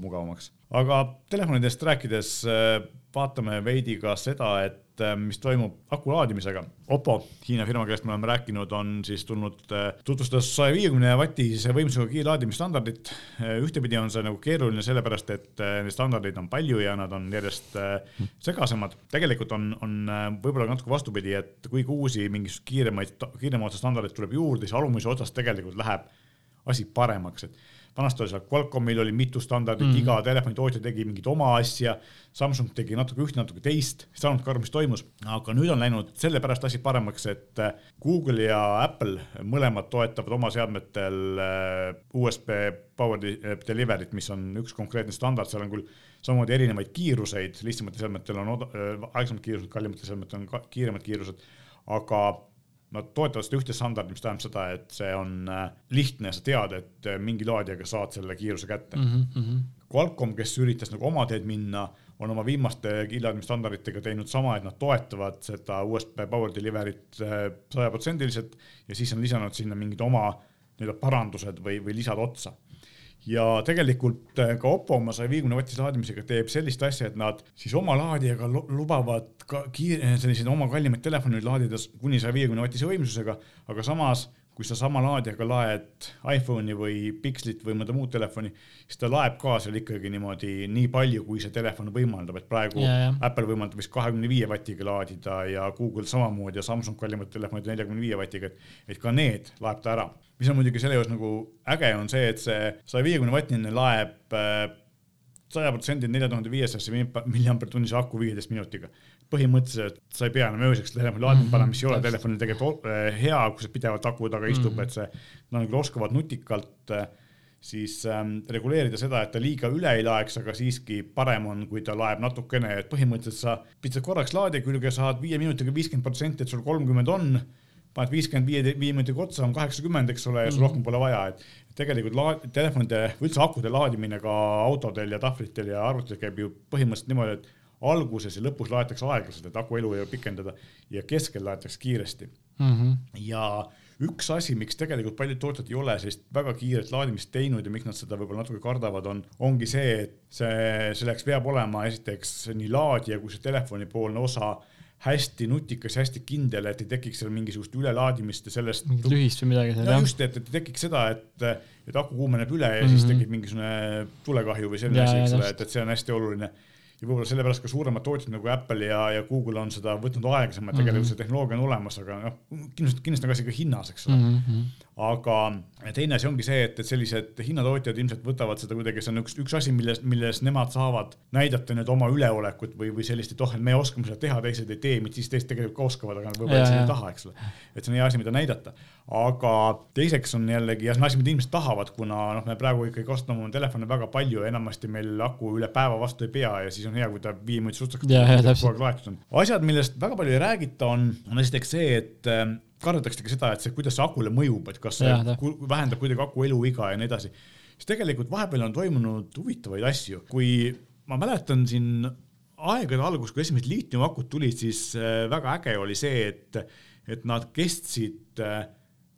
mugavamaks. Aga telefonidest rääkides äh, vaatame veidi ka seda, et Äh, mis toimub aku laadimisega. Oppo, Hiina firma, kellest me oleme rääkinud, on siis tulnud, äh, tutvustas saja viiekümne vatise võimsusega kiirlaadimisstandardit. Ühtepidi on see nagu keeruline, sellepärast et neid standardeid on palju ja nad on järjest segasemad. tegelikult on, on võib-olla natuke vastupidi, et kuigi uusi mingisuguseid kiiremaid, kiirema otsa standardeid tuleb juurde, siis alumise otsast tegelikult läheb asi paremaks, et vanasti oli seal Qualcommil oli mitu standardit mm, -hmm. iga telefonitootja tegi mingit oma asja, Samsung tegi natuke ühte, natuke teist, ei saanudki aru, mis toimus, aga nüüd on läinud sellepärast asi paremaks, et äh, Google ja Apple mõlemad toetavad oma seadmetel äh, USB Power Delivery't, mis on üks konkreetne standard, seal on küll samamoodi erinevaid kiiruseid, lihtsamatel seadmetel on äh, aeglasemad kiirused, kallimatel seadmetel on kiiremad kiirused, aga nad toetavad seda ühte standardit, mis tähendab seda, et see on äh, lihtne, sa tead, et äh, mingi laadijaga saad selle kiiruse kätte mm. -hmm. Qualcomm, kes üritas nagu oma teed minna, on oma viimaste kiirlaadimisstandarditega teinud sama, et nad toetavad seda USB Power Delivery't äh, sajaprotsendiliselt ja siis on lisanud sinna mingid oma nii-öelda parandused või, või lisad otsa ja tegelikult äh, ka Oppo oma saja viiekümne vatise laadimisega teeb sellist asja, et nad siis oma laadijaga lubavad ka kiire, selliseid oma kallimaid telefone laadida kuni saja viiekümne vatise võimsusega, aga samas kui sa sama laadijaga laed iPhone'i või Pixlit või mõnda muud telefoni, siis ta laeb ka seal ikkagi niimoodi nii palju, kui see telefon võimaldab, et praegu ja, ja. Apple võimaldab vist kahekümne viie vatiga laadida ja Google samamoodi ja Samsung kallimad telefonid neljakümne viie vatiga, et, ka need laeb ta ära. mis on muidugi selle juures nagu äge, on see, et see saja viiekümne vatine laeb äh, sajaprotsendine nelja tuhande viiesajasse milliampertunnise aku viieteist minutiga. Põhimõtteliselt sa ei pea enam ööseks telefoni laadima panema, mis ei ole telefonil tegelikult äh, hea, kui see pidevalt aku taga istub mm, -hmm. et see, nad nagu oskavad nutikalt äh, siis ähm, reguleerida seda, et ta liiga üle ei laeks, aga siiski parem on, kui ta laeb natukene, et põhimõtteliselt sa pistad korraks laadija külge, saad viie minutiga viiskümmend protsenti, et sul kolmkümmend on paned viiskümmend viie, viie minutiga otsa, on kaheksakümmend, eks ole, ja sul mm -hmm. rohkem pole vaja, et tegelikult laad-, telefonide või üldse akude laadimine ka autodel ja tahvlitel ja arvutitel käib ju põhimõtteliselt niimoodi, et alguses ja lõpus laetakse aeglaselt, et aku elu pikendada ja keskel laetakse kiiresti mm. -hmm. ja üks asi, miks tegelikult paljud tootjad ei ole sellist väga kiiret laadimist teinud ja miks nad seda võib-olla natuke kardavad, on, ongi see, et see, selleks peab olema esiteks nii laadija kui see telefonipoolne osa hästi nutikas ja hästi kindel, et ei tekiks seal mingisugust ülelaadimist ja sellest. mingit lühist või midagi seal no, jah? just, et, et ei tekiks seda, et, et aku kuumeneb üle ja mm -hmm. siis mhm. tekib mingisugune tulekahju või selline asi, eks ole, et, et see on hästi oluline ja võib-olla sellepärast ka suuremad tootjad nagu Apple ja, ja Google on seda võtnud aeglasemalt mm -hmm., tegelikult see tehnoloogia on olemas, aga noh, kindlasti, kindlasti on asi ka hinnas, eks ole mm. -hmm. aga teine asi ongi see, et, et sellised hinnatootjad ilmselt võtavad seda kuidagi, see on üks, üks asi, milles, milles nemad saavad näidata nüüd oma üleolekut või, või sellist, et oh, et me oskame seda teha, teised ei tee, siis teised tegelikult ka oskavad, aga võib-olla lihtsalt ei taha, eks ole. et see on hea asi, mida näidata. Aga teiseks on jällegi, ja see on asi, mida inimesed tahavad, kuna noh, me praegu ikkagi kasutame oma telefone väga palju enamasti meil aku üle päeva vastu ei pea ja siis on hea, kui ta viie minuti sutsaks kogu aeg laetud on. asjad, millest väga palju ei räägita, on, on esiteks see, et äh, kardetakse ka seda, et see, kuidas see akule mõjub, et kas see ja, vähendab kuidagi aku eluiga ja nii edasi. siis tegelikult vahepeal on toimunud huvitavaid asju, kui ma mäletan siin aegade alguses, kui esimesed liitiumakud tulid, siis äh, väga äge oli see, et, et nad kestsid äh,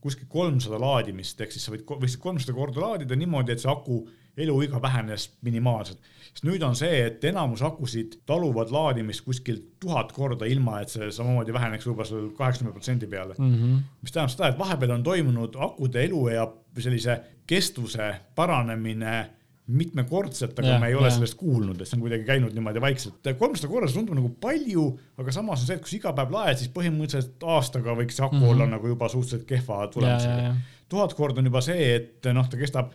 kuskil kolmsada laadimist, ehk siis sa võid, võisid kolmsada korda laadida niimoodi, et see aku eluiga vähenes minimaalselt. sest nüüd on see, et enamus akusid taluvad laadimist kuskil tuhat korda, ilma et see samamoodi väheneks võib-olla seal kaheksakümne protsendi peale mm. -hmm. mis tähendab seda, et vahepeal on toimunud akude eluea sellise kestvuse paranemine mitmekordselt, aga ja, me ei ole ja. sellest kuulnud, et see on kuidagi käinud niimoodi vaikselt. kolmsada korda see tundub nagu palju, aga samas on see, et kui sa iga päev laed, siis põhimõtteliselt aastaga võiks see aku mm -hmm. olla nagu juba suhteliselt kehva tulemusega. tuhat korda on juba see, et noh, ta kestab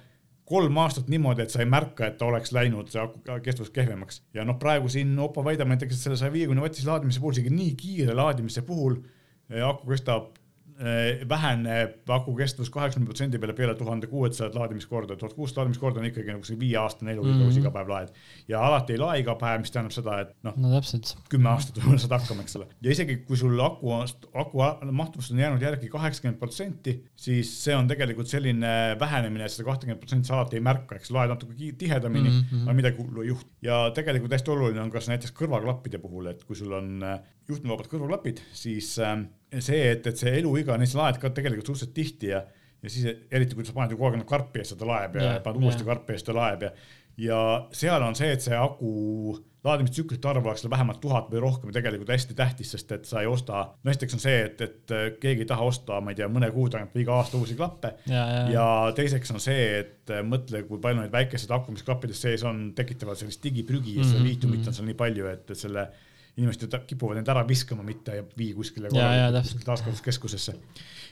kolm aastat niimoodi, et sa ei märka, et ta oleks läinud see kestvus kehvemaks. ja noh, praegu siin Oppo väidab näiteks, et selle saja viiekümne vatise laadimise puhul, isegi nii kiire laadimise puhul eh, aku kestab väheneb aku kestvus kaheksakümne protsendi peale peale tuhande kuuesadat laadimiskorda, tuhat kuussada laadimiskorda on ikkagi nagu see viieaastane elu mm, -hmm. iga päev laed. ja alati ei lae iga päev, mis tähendab seda, et noh no,, kümme aastat võib-olla saad hakkama, eks ole. ja isegi kui sul aku, aku mahtuvust on jäänud järgi kaheksakümmend protsenti, siis see on tegelikult selline vähenemine, et seda kahtekümmet protsenti sa alati ei märka, eks laed natuke tihedamini mm, -hmm. aga midagi hullu ei juhtu. ja tegelikult hästi oluline on ka näiteks kõrvaklappide puhul, et kui sul on äh, juhtmevabad kõrvaklapid, siis äh, see, et, et see eluiga, neid sa laed ka tegelikult suhteliselt tihti ja, ja siis eriti kui sa paned ju kogu aeg karpi ees, seda laeb ja, ja paned uuesti karpi ees, ta laeb ja, ja seal on see, et see aku laadimistsüklite arv oleks vähemalt tuhat või rohkem tegelikult hästi tähtis, sest et sa ei osta, no esiteks on see, et, et keegi ei taha osta, ma ei tea, mõne kuu tagant või iga aasta uusi klappe. Ja, ja, teiseks on see, et mõtle, kui palju neid väikeseid aku, mis klappides sees on, tekitavad sellist digiprügi ja seda mhm, liitiumit on mhm. seal nii palju, et selle inimesed kipuvad end ära viskama, mitte vii kuskile taaskasutuskeskusesse.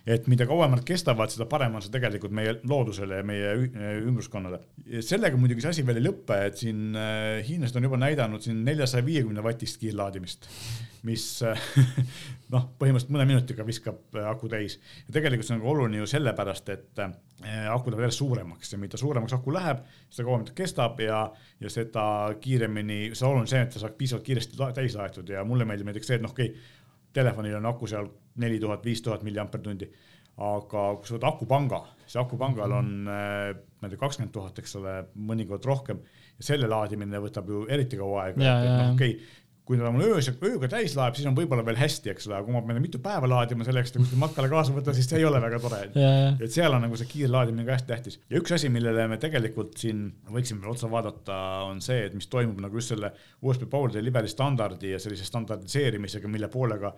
et mida kauem nad kestavad, seda parem on see tegelikult meie loodusele ja meie ümbruskonnale. sellega muidugi see asi veel ei lõpe, et siin äh, hiinlased on juba näidanud siin neljasaja viiekümne vatist kiirlaadimist, mis äh, noh, põhimõtteliselt mõne minutiga viskab äh, aku täis. ja tegelikult see on ka oluline ju sellepärast, et aku läheb järjest suuremaks ja mida suuremaks aku läheb, seda kauem ta kestab ja, ja seda kiiremini, see oluline see, et ta saaks piisavalt kiiresti täis laetud ja mulle meeldib näiteks see, et noh, okei okay,, telefonil on aku seal neli tuhat, viis tuhat milliampertundi. aga kui sa võtad akupanga, siis akupangal on, äh, ma ei tea, kakskümmend tuhat, eks ole, mõnikord rohkem ja selle laadimine võtab ju eriti kaua aega, et noh, okei okay,, kui ta mul öös, ööga täis laeb, siis on võib-olla veel hästi, eks ole, aga kui ma pean mitu päeva laadima selleks, et kuskil matkale kaasa võtta, siis see ei ole väga tore. et seal on nagu see kiire laadimine ka hästi tähtis. ja üks asi, millele me tegelikult siin võiksime veel otsa vaadata, on see, et mis toimub nagu just selle USB Power Delivery standardi ja sellise standardiseerimisega, mille poolega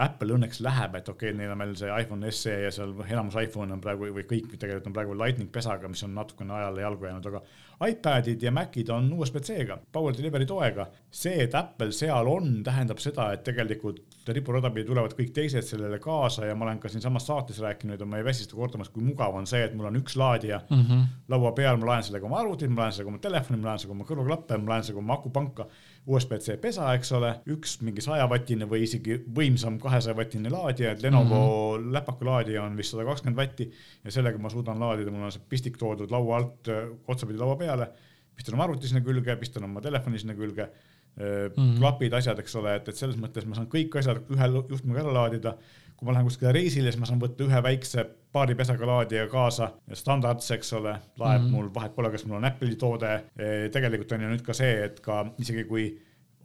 Apple õnneks läheb, et okei okay,, neil on meil see iPhone SE ja seal enamus iPhone on praegu või kõik tegelikult on praegu Lightning pesaga, mis on natukene ajale jalgu jäänud, aga iPadid ja Macid on USB-C-ga, Power Delivery toega. see, et Apple seal on, tähendab seda, et tegelikult ripurada pidi tulevad kõik teised sellele kaasa ja ma olen ka siinsamas saates rääkinud ja ma ei väsi seda kordamas, kui mugav on see, et mul on üks laadija mm -hmm. laua peal, ma laen sellega oma arvutit, ma laen sellega oma telefoni, ma laen sellega oma kõrvaklappe, ma laen sellega oma akupanka. USB-C pesa, eks ole, üks mingi sajavatine või isegi võimsam kahesajavatine laadija, et Lenovo mm -hmm. läpaka laadija on vist sada kakskümmend vatti ja sellega ma suudan laadida, mul on see pistik toodud laua alt otsapidi laua peale pistan oma arvuti sinna külge, pistan oma telefoni sinna külge -hmm. klapid, asjad, eks ole, et, et selles mõttes ma saan kõik asjad ühe juhtmega ära laadida. kui ma lähen kuskile reisile, siis ma saan võtta ühe väikse paari pesaga laadija kaasa, standardse, eks ole, laeb mm -hmm. mul, vahet pole, kas mul on Apple'i toode. tegelikult on ju nüüd ka see, et ka isegi kui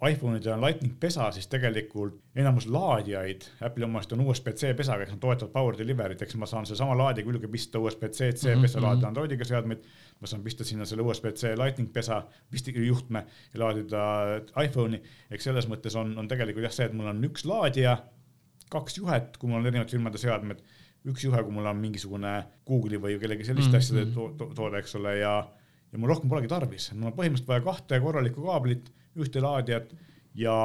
iPhone'idel on Lightning pesa, siis tegelikult enamus laadijaid, Apple'i omast on USB-C pesaga, eks nad toetavad power delivery't, eks ma saan sedasama laadija külge pista USB-C, C mhm, pesa mm -hmm. laadida Androidiga seadmeid. ma saan pista sinna selle USB-C Lightning pesa, juhtme ja laadida iPhone'i. eks selles mõttes on, on tegelikult jah see, et mul on üks laadija, kaks juhet, kui mul on erinevate firmade seadmed, üks juhe, kui mul on mingisugune Google'i või kellegi selliste mm -hmm. asjade to to toode, eks ole, ja, ja mul rohkem polegi tarvis, mul on põhimõtteliselt vaja kahte korralikku kaablit ühte laadijat ja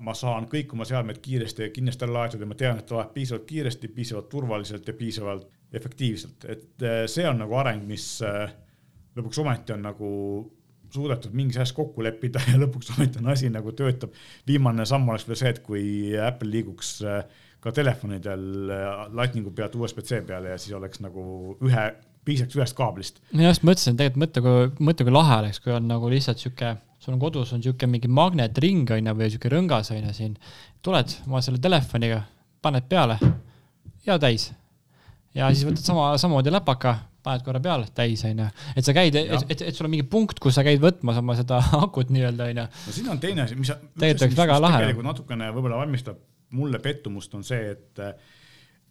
ma saan kõik oma seadmed kiiresti ja kindlasti laaditud ja ma tean, et ta laeb piisavalt kiiresti, piisavalt turvaliselt ja piisavalt efektiivselt, et eh, see on nagu areng, mis eh, lõpuks ometi on nagu suudetud mingis asjas kokku leppida ja lõpuks ometi on asi nagu töötab. viimane samm oleks veel see, et kui Apple liiguks eh, ka telefonidel Lightningu pealt USB-C peale ja siis oleks nagu ühe, piisaks ühest kaablist. ma just mõtlesin, tegelikult mõtle, kui, mõtle, kui lahe oleks, kui on nagu lihtsalt sihuke sul on kodus on niisugune mingi magnetring on ju, või niisugune rõngas on ju siin, tuled oma selle telefoniga, paned peale ja täis. ja siis võtad sama, samamoodi läpaka, paned korra peale, täis on ju. et sa käid, et, et, et sul on mingi punkt, kus sa käid võtmas oma seda akut nii-öelda on ju. no siin on teine asi, mis. tegelikult oleks väga lahe. tegelikult natukene võib-olla valmistab mulle pettumust, on see, et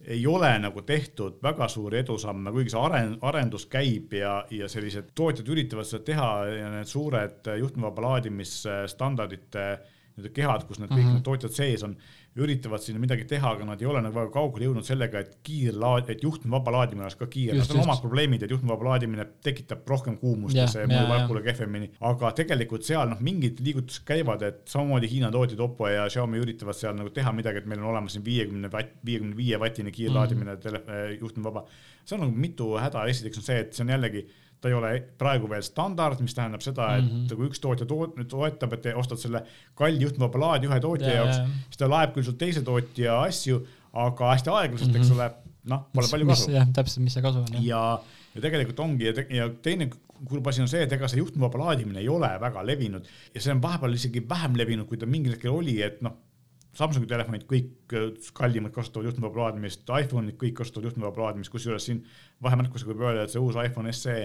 ei ole nagu tehtud väga suuri edusamme, kuigi see aren-, arendus käib ja, ja sellised tootjad üritavad seda teha ja need suured juhtmevaba laadimisstandardite nii-öelda kehad, kus need kõik mm -hmm. need tootjad sees on, üritavad sinna midagi teha, aga nad ei ole nagu väga kaugele jõudnud sellega, et kiirlaad, et juhtmevaba laadimine oleks ka kiire. Nad on omad probleemid, et juhtmevaba laadimine tekitab rohkem kuumust ja, ja see mõjub äpule kehvemini, aga tegelikult seal noh, mingid liigutused käivad, et samamoodi Hiina tootjad Oppo ja Xiaomi üritavad seal nagu teha midagi, et meil on olemas siin viiekümne vatt, viiekümne viie vatine kiirlaadimine mm -hmm. juhtmevaba. See on nagu mitu häda, esiteks on see, et see on jällegi ta ei ole praegu veel standard, mis tähendab seda, et mm -hmm. kui üks tootja toot, toetab, et ostad selle kalli juhtmevaba laadi ühe tootja ja, jaoks, siis ta laeb küll sul teise tootja asju, aga hästi aeglaselt mm, -hmm. eks mhm. ole, noh, pole palju kasu. jah, täpselt, mis see kasu on. ja, ja tegelikult ongi ja, te, ja teine kurb asi on see, et ega see juhtmevaba laadimine ei ole väga levinud ja see on vahepeal isegi vähem levinud, kui ta mingil hetkel oli, et noh Samsungi telefonid kõik kallimad kasutavad juhtmevaba laadimist, iPhone'id kõik kasutavad juhtmevaba laadimist, kusjuures siin vahemärkusega võib öelda, et see uus iPhone SE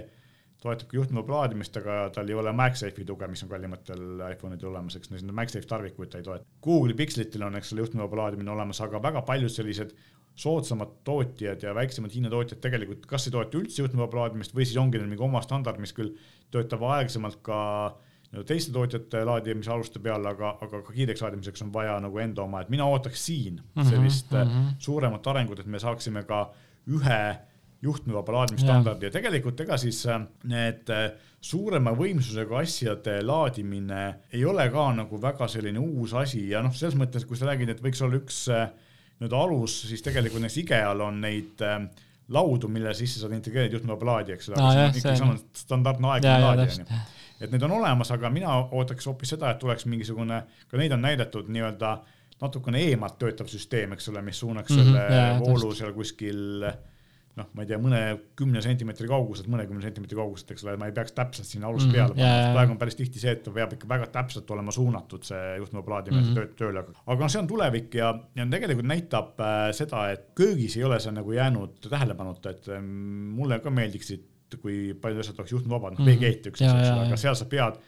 toetab ka juhtmeva plaadimist, aga tal ei ole MagSafe'i tuge, mis on kallimatel iPhone'idel olemas, eks neid MagSafe tarvikuid ta ei toeta. Google'i Pixelitel on, eks ole, juhtmeva plaadimine olemas, aga väga paljud sellised soodsamad tootjad ja väiksemad Hiina tootjad tegelikult kas ei toeta üldse juhtmeva plaadimist või siis ongi neil mingi oma standard, mis küll töötab aeglasemalt ka teiste tootjate laadimise aluste peal, aga, aga ka kiireks laadimiseks on vaja nagu enda oma, et mina ootaks siin mhm, sellist mm -hmm. suuremat arengut, et me saaksime ka ühe juhtmevaba laadimisstandardi ja. ja tegelikult ega siis äh, need äh, suurema võimsusega asjade laadimine ei ole ka nagu väga selline uus asi ja noh, selles mõttes, kui sa räägid, et võiks olla üks nii-öelda alus, siis tegelikult näiteks IKEA-l on neid laudu, mille sisse saad integreerida juhtmevaba laadi, eks ole no,, aga see on ikkagi see standardne aeglane laadi onju. Et need on olemas, aga mina ootaks hoopis seda, et tuleks mingisugune, ka neid on näidatud nii-öelda natukene eemalt töötav süsteem, eks ole, mis suunaks mm -hmm, selle jah, voolu seal kuskil noh, ma ei tea, mõne kümne sentimeetri kauguselt, mõnekümne sentimeetri kauguselt, eks ole, ma ei peaks täpselt sinna alust mm -hmm, peale panema, sest praegu on päris tihti see, et ta peab ikka väga täpselt olema suunatud, see juhtme plaadimine mm -hmm. tööd tööle aga noh, see on tulevik ja, ja tegelikult näitab äh, seda, et köögis ei ole see nagu jäänud tähelepanuta, et äh, mulle ka meeldiksid, kui paljud asjad oleks juhtmevabad, noh, veekeet üks asi, eks ole, aga seal sa pead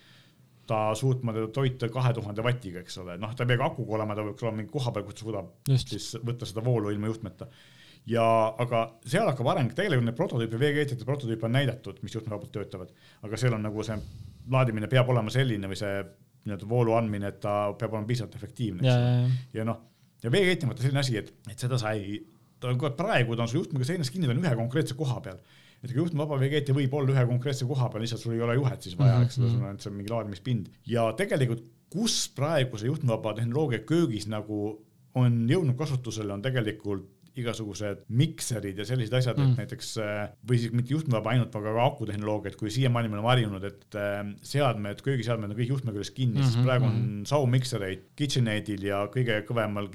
ta suutma teda toita kahe tuhande vatiga, eks ole, noh, ta ei pea ka akuga olema, ta võiks olla mingi koha peal, kus ta suudab Just. siis võtta seda voolu ilma juhtmeta. Ja, aga seal hakkab areng, tegelikult neid prototüüpe, veekeetjate prototüüpe on näidatud, mis juhtmevabalt töötavad, aga seal on nagu see laadimine peab olema selline või see nii-öelda voolu andmine, et ta peab olema piisavalt efektiivne, eks ole. ja noh, ja veekeetim on selline asi, et, et seda sa ei, ta on praegu, ta on sul juhtmega seinas kinni, ta on ühe konkreetse koha peal et kui juhtmevaba veekeetja võib olla ühe konkreetse koha peal, lihtsalt sul ei ole juhet siis vaja, eks ole, sul on see mingi laadimispind ja tegelikult, kus praegu see juhtmevaba tehnoloogia köögis nagu on jõudnud kasutusele, on tegelikult igasugused mikserid ja sellised asjad mm., et näiteks või siis mitte juhtmevaba ainult, aga ka akutehnoloogiat, kui siiamaani me oleme harjunud, et seadmed, köögiseadmed on kõik juhtme küljes kinni mm, -hmm, siis praegu on mhm. saumiksereid KitchenAidil ja kõige kõvemal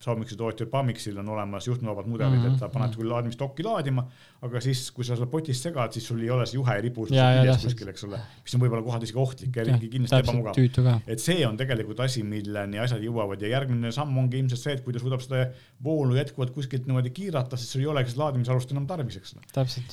Tootjal Pamixil on olemas juhtmevabad mudelid mm, -hmm. et sa paned küll laadimisdokki laadima, aga siis, kui sa seda potis segad, siis sul ei ole see juhe ei ribu küljes kuskil, eks ole, mis on võib-olla kohati isegi ohtlik ja kindlasti ebamugav. et see on tegelikult asi, milleni asjad jõuavad ja järgmine samm ongi ilmselt see, et kui ta suudab seda voolu jätkuvalt kuskilt niimoodi kiirata, siis sul ei olegi seda laadimisalust enam tarvis, eks ole.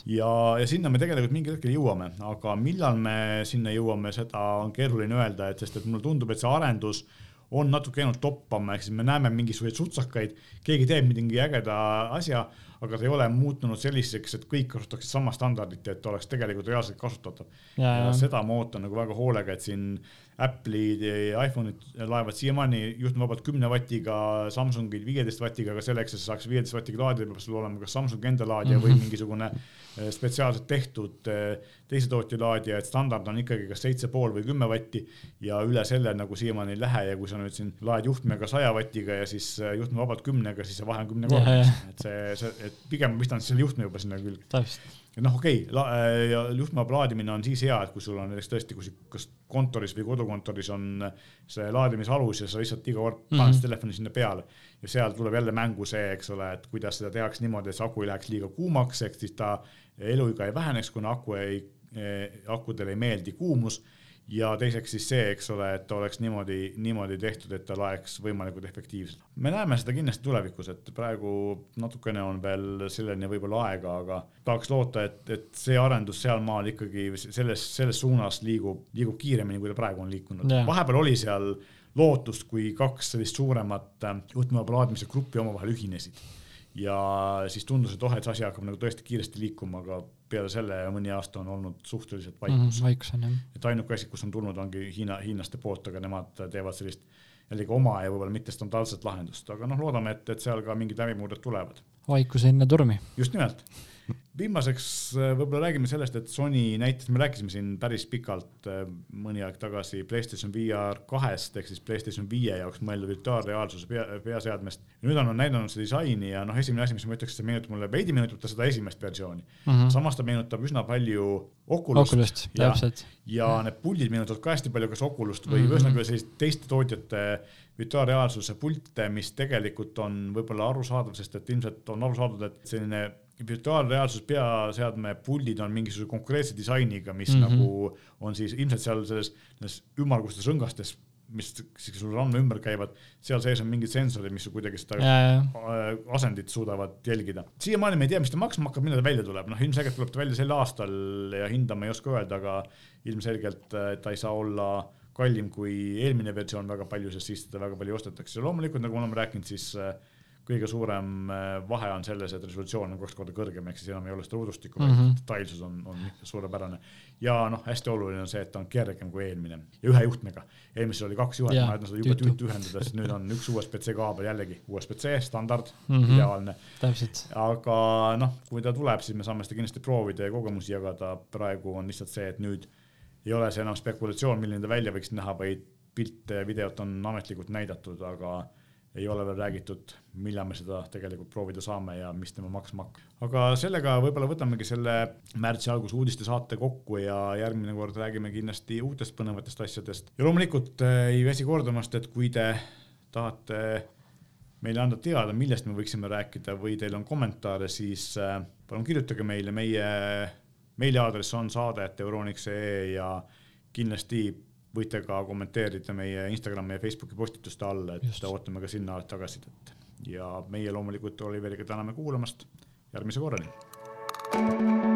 ja, ja sinna me tegelikult mingil hetkel jõuame, aga millal me sinna jõuame, seda on keeruline öelda, et sest et mulle tundub, et see arendus on natuke jäänud toppama, ehk siis me näeme mingisuguseid sutsakaid, keegi teeb mingi ägeda asja, aga ta ei ole muutunud selliseks, et kõik kasutaksid sama standardit et oleks tegelikult reaalselt kasutatav. ja, seda ma ootan nagu väga hoolega, et siin Apple'id ja iPhone'id laevad siiamaani juhtmevabalt kümne vatiga, Samsungid viieteist vatiga, aga selleks, et sa saaks viieteist vatiga laadida, peab sul olema kas Samsungi enda laadija mm -hmm. või mhm. mingisugune eh, spetsiaalselt tehtud eh, teise tootja laadija, et standard on ikkagi kas seitse pool või kümme vatti ja üle selle nagu siiamaani ei lähe ja kui sa nüüd siin laed juhtmega saja vatiga ja siis eh, juhtmevabalt kümnega, siis see vahe on kümnekordne, et see, see, et pigem ma pistan selle juhtme juba sinna külge. et noh, okei okay,, ja juhtme laadimine on siis hea, et kui sul on näiteks tõesti, kui kas kontoris või kodukontoris on see laadimisalus ja sa lihtsalt iga kord paned mm -hmm. telefoni sinna peale ja seal tuleb jälle mängu see, eks ole, et kuidas seda tehakse niimoodi, et see aku ei läheks liiga kuumaks, ehk siis ta eluiga ei väheneks, kuna aku ei, akudele ei meeldi kuumus ja teiseks siis see, eks ole, et oleks niimoodi, niimoodi tehtud, et ta laeks võimalikult efektiivselt. me näeme seda kindlasti tulevikus, et praegu natukene on veel selleni võib-olla aega, aga tahaks loota, et, et see arendus sealmaal ikkagi selles, selles suunas liigub, liigub kiiremini, kui ta praegu on liikunud. vahepeal oli seal lootust, kui kaks sellist suuremat juhtmevaba laadimise gruppi omavahel ühinesid ja siis tundus, et oh, et see asi hakkab nagu tõesti kiiresti liikuma, aga peale selle mõni aasta on olnud suhteliselt vaikus mm. vaikus on jah. et ainuke asi, kus on tulnud, ongi Hiina, hiinlaste poolt, aga nemad teevad sellist jällegi oma ja võib-olla mitte standardset lahendust, aga noh, loodame, et, et seal ka mingid läbimurded tulevad. vaikus enne tormi. just nimelt viimaseks äh, võib-olla räägime sellest, et Sony näitas, me rääkisime siin päris pikalt äh, mõni aeg tagasi PlayStation VR kahest ehk siis PlayStation viie jaoks mõeldud virtuaalreaalsuse pea, peaseadmest. nüüd on nad näidanud seda disaini ja noh, esimene asi, mis ma ütleks, see meenutab mulle, veidi meenutab ta seda esimest versiooni mm. -hmm. samas ta meenutab üsna palju Oculust. Oculust, täpselt. ja need puldid meenutavad ka hästi palju kas Oculust või mhm. ühesõnaga mm -hmm. sellist teiste tootjate virtuaalreaalsuse pilte, mis tegelikult on võib-olla arusaadav, sest et ilmselt on aru saadud, et selline virtuaalreaalsus peaseadme puldid on mingisuguse konkreetse disainiga, mis mm -hmm. nagu on siis ilmselt seal selles, selles ümmargustes rõngastes, mis siis sul randme ümber käivad, seal sees on mingid sensorid, mis kuidagi seda ja, ja. asendit suudavad jälgida. siiamaani me ei tea, mis ta maksma hakkab, millal ta välja tuleb, noh, ilmselgelt tuleb ta välja sel aastal ja hinda ma ei oska öelda, aga ilmselgelt äh, ta ei saa olla kallim kui eelmine versioon väga palju, sest siis teda väga palju ostetakse loomulikult, nagu me oleme rääkinud, siis äh, kõige suurem äh, vahe on selles, et resolutsioon on kaks korda kõrgem, ehk siis enam ei ole seda ruudustikku mm, -hmm. detailsus on, on suurepärane. ja noh, hästi oluline on see, et ta on kergem kui eelmine ja ühe juhtmega. eelmisel oli kaks juhet, ma ütlen seda jube tüütu ühendada, sest nüüd on üks USB-C kaabel jällegi, USB-C standard mm, -hmm. ideaalne. aga noh, kui ta tuleb, siis me saame seda kindlasti proovida ja kogemusi jagada, praegu on lihtsalt see, et nüüd ei ole see enam spekulatsioon, milline ta välja võiks näha, vaid pilte ja videot on ametlikult näidatud, aga ei ole veel räägitud, millal me seda tegelikult proovida saame ja mis tema maksma hakkab. aga sellega võib-olla võtamegi selle märtsi alguse uudistesaate kokku ja järgmine kord räägime kindlasti uutest põnevatest asjadest. ja loomulikult äh, ei väsi kordamast, et kui te tahate meile anda teada, millest me võiksime rääkida või teil on kommentaare, siis äh, palun kirjutage meile, meie meiliaadress on saade.euroniks.ee ja kindlasti võite ka kommenteerida meie Instagrami ja Facebooki postituste all, et Just. ootame ka sinna tagasisidet. ja meie loomulikult Oliveriga täname kuulamast, järgmise korrani.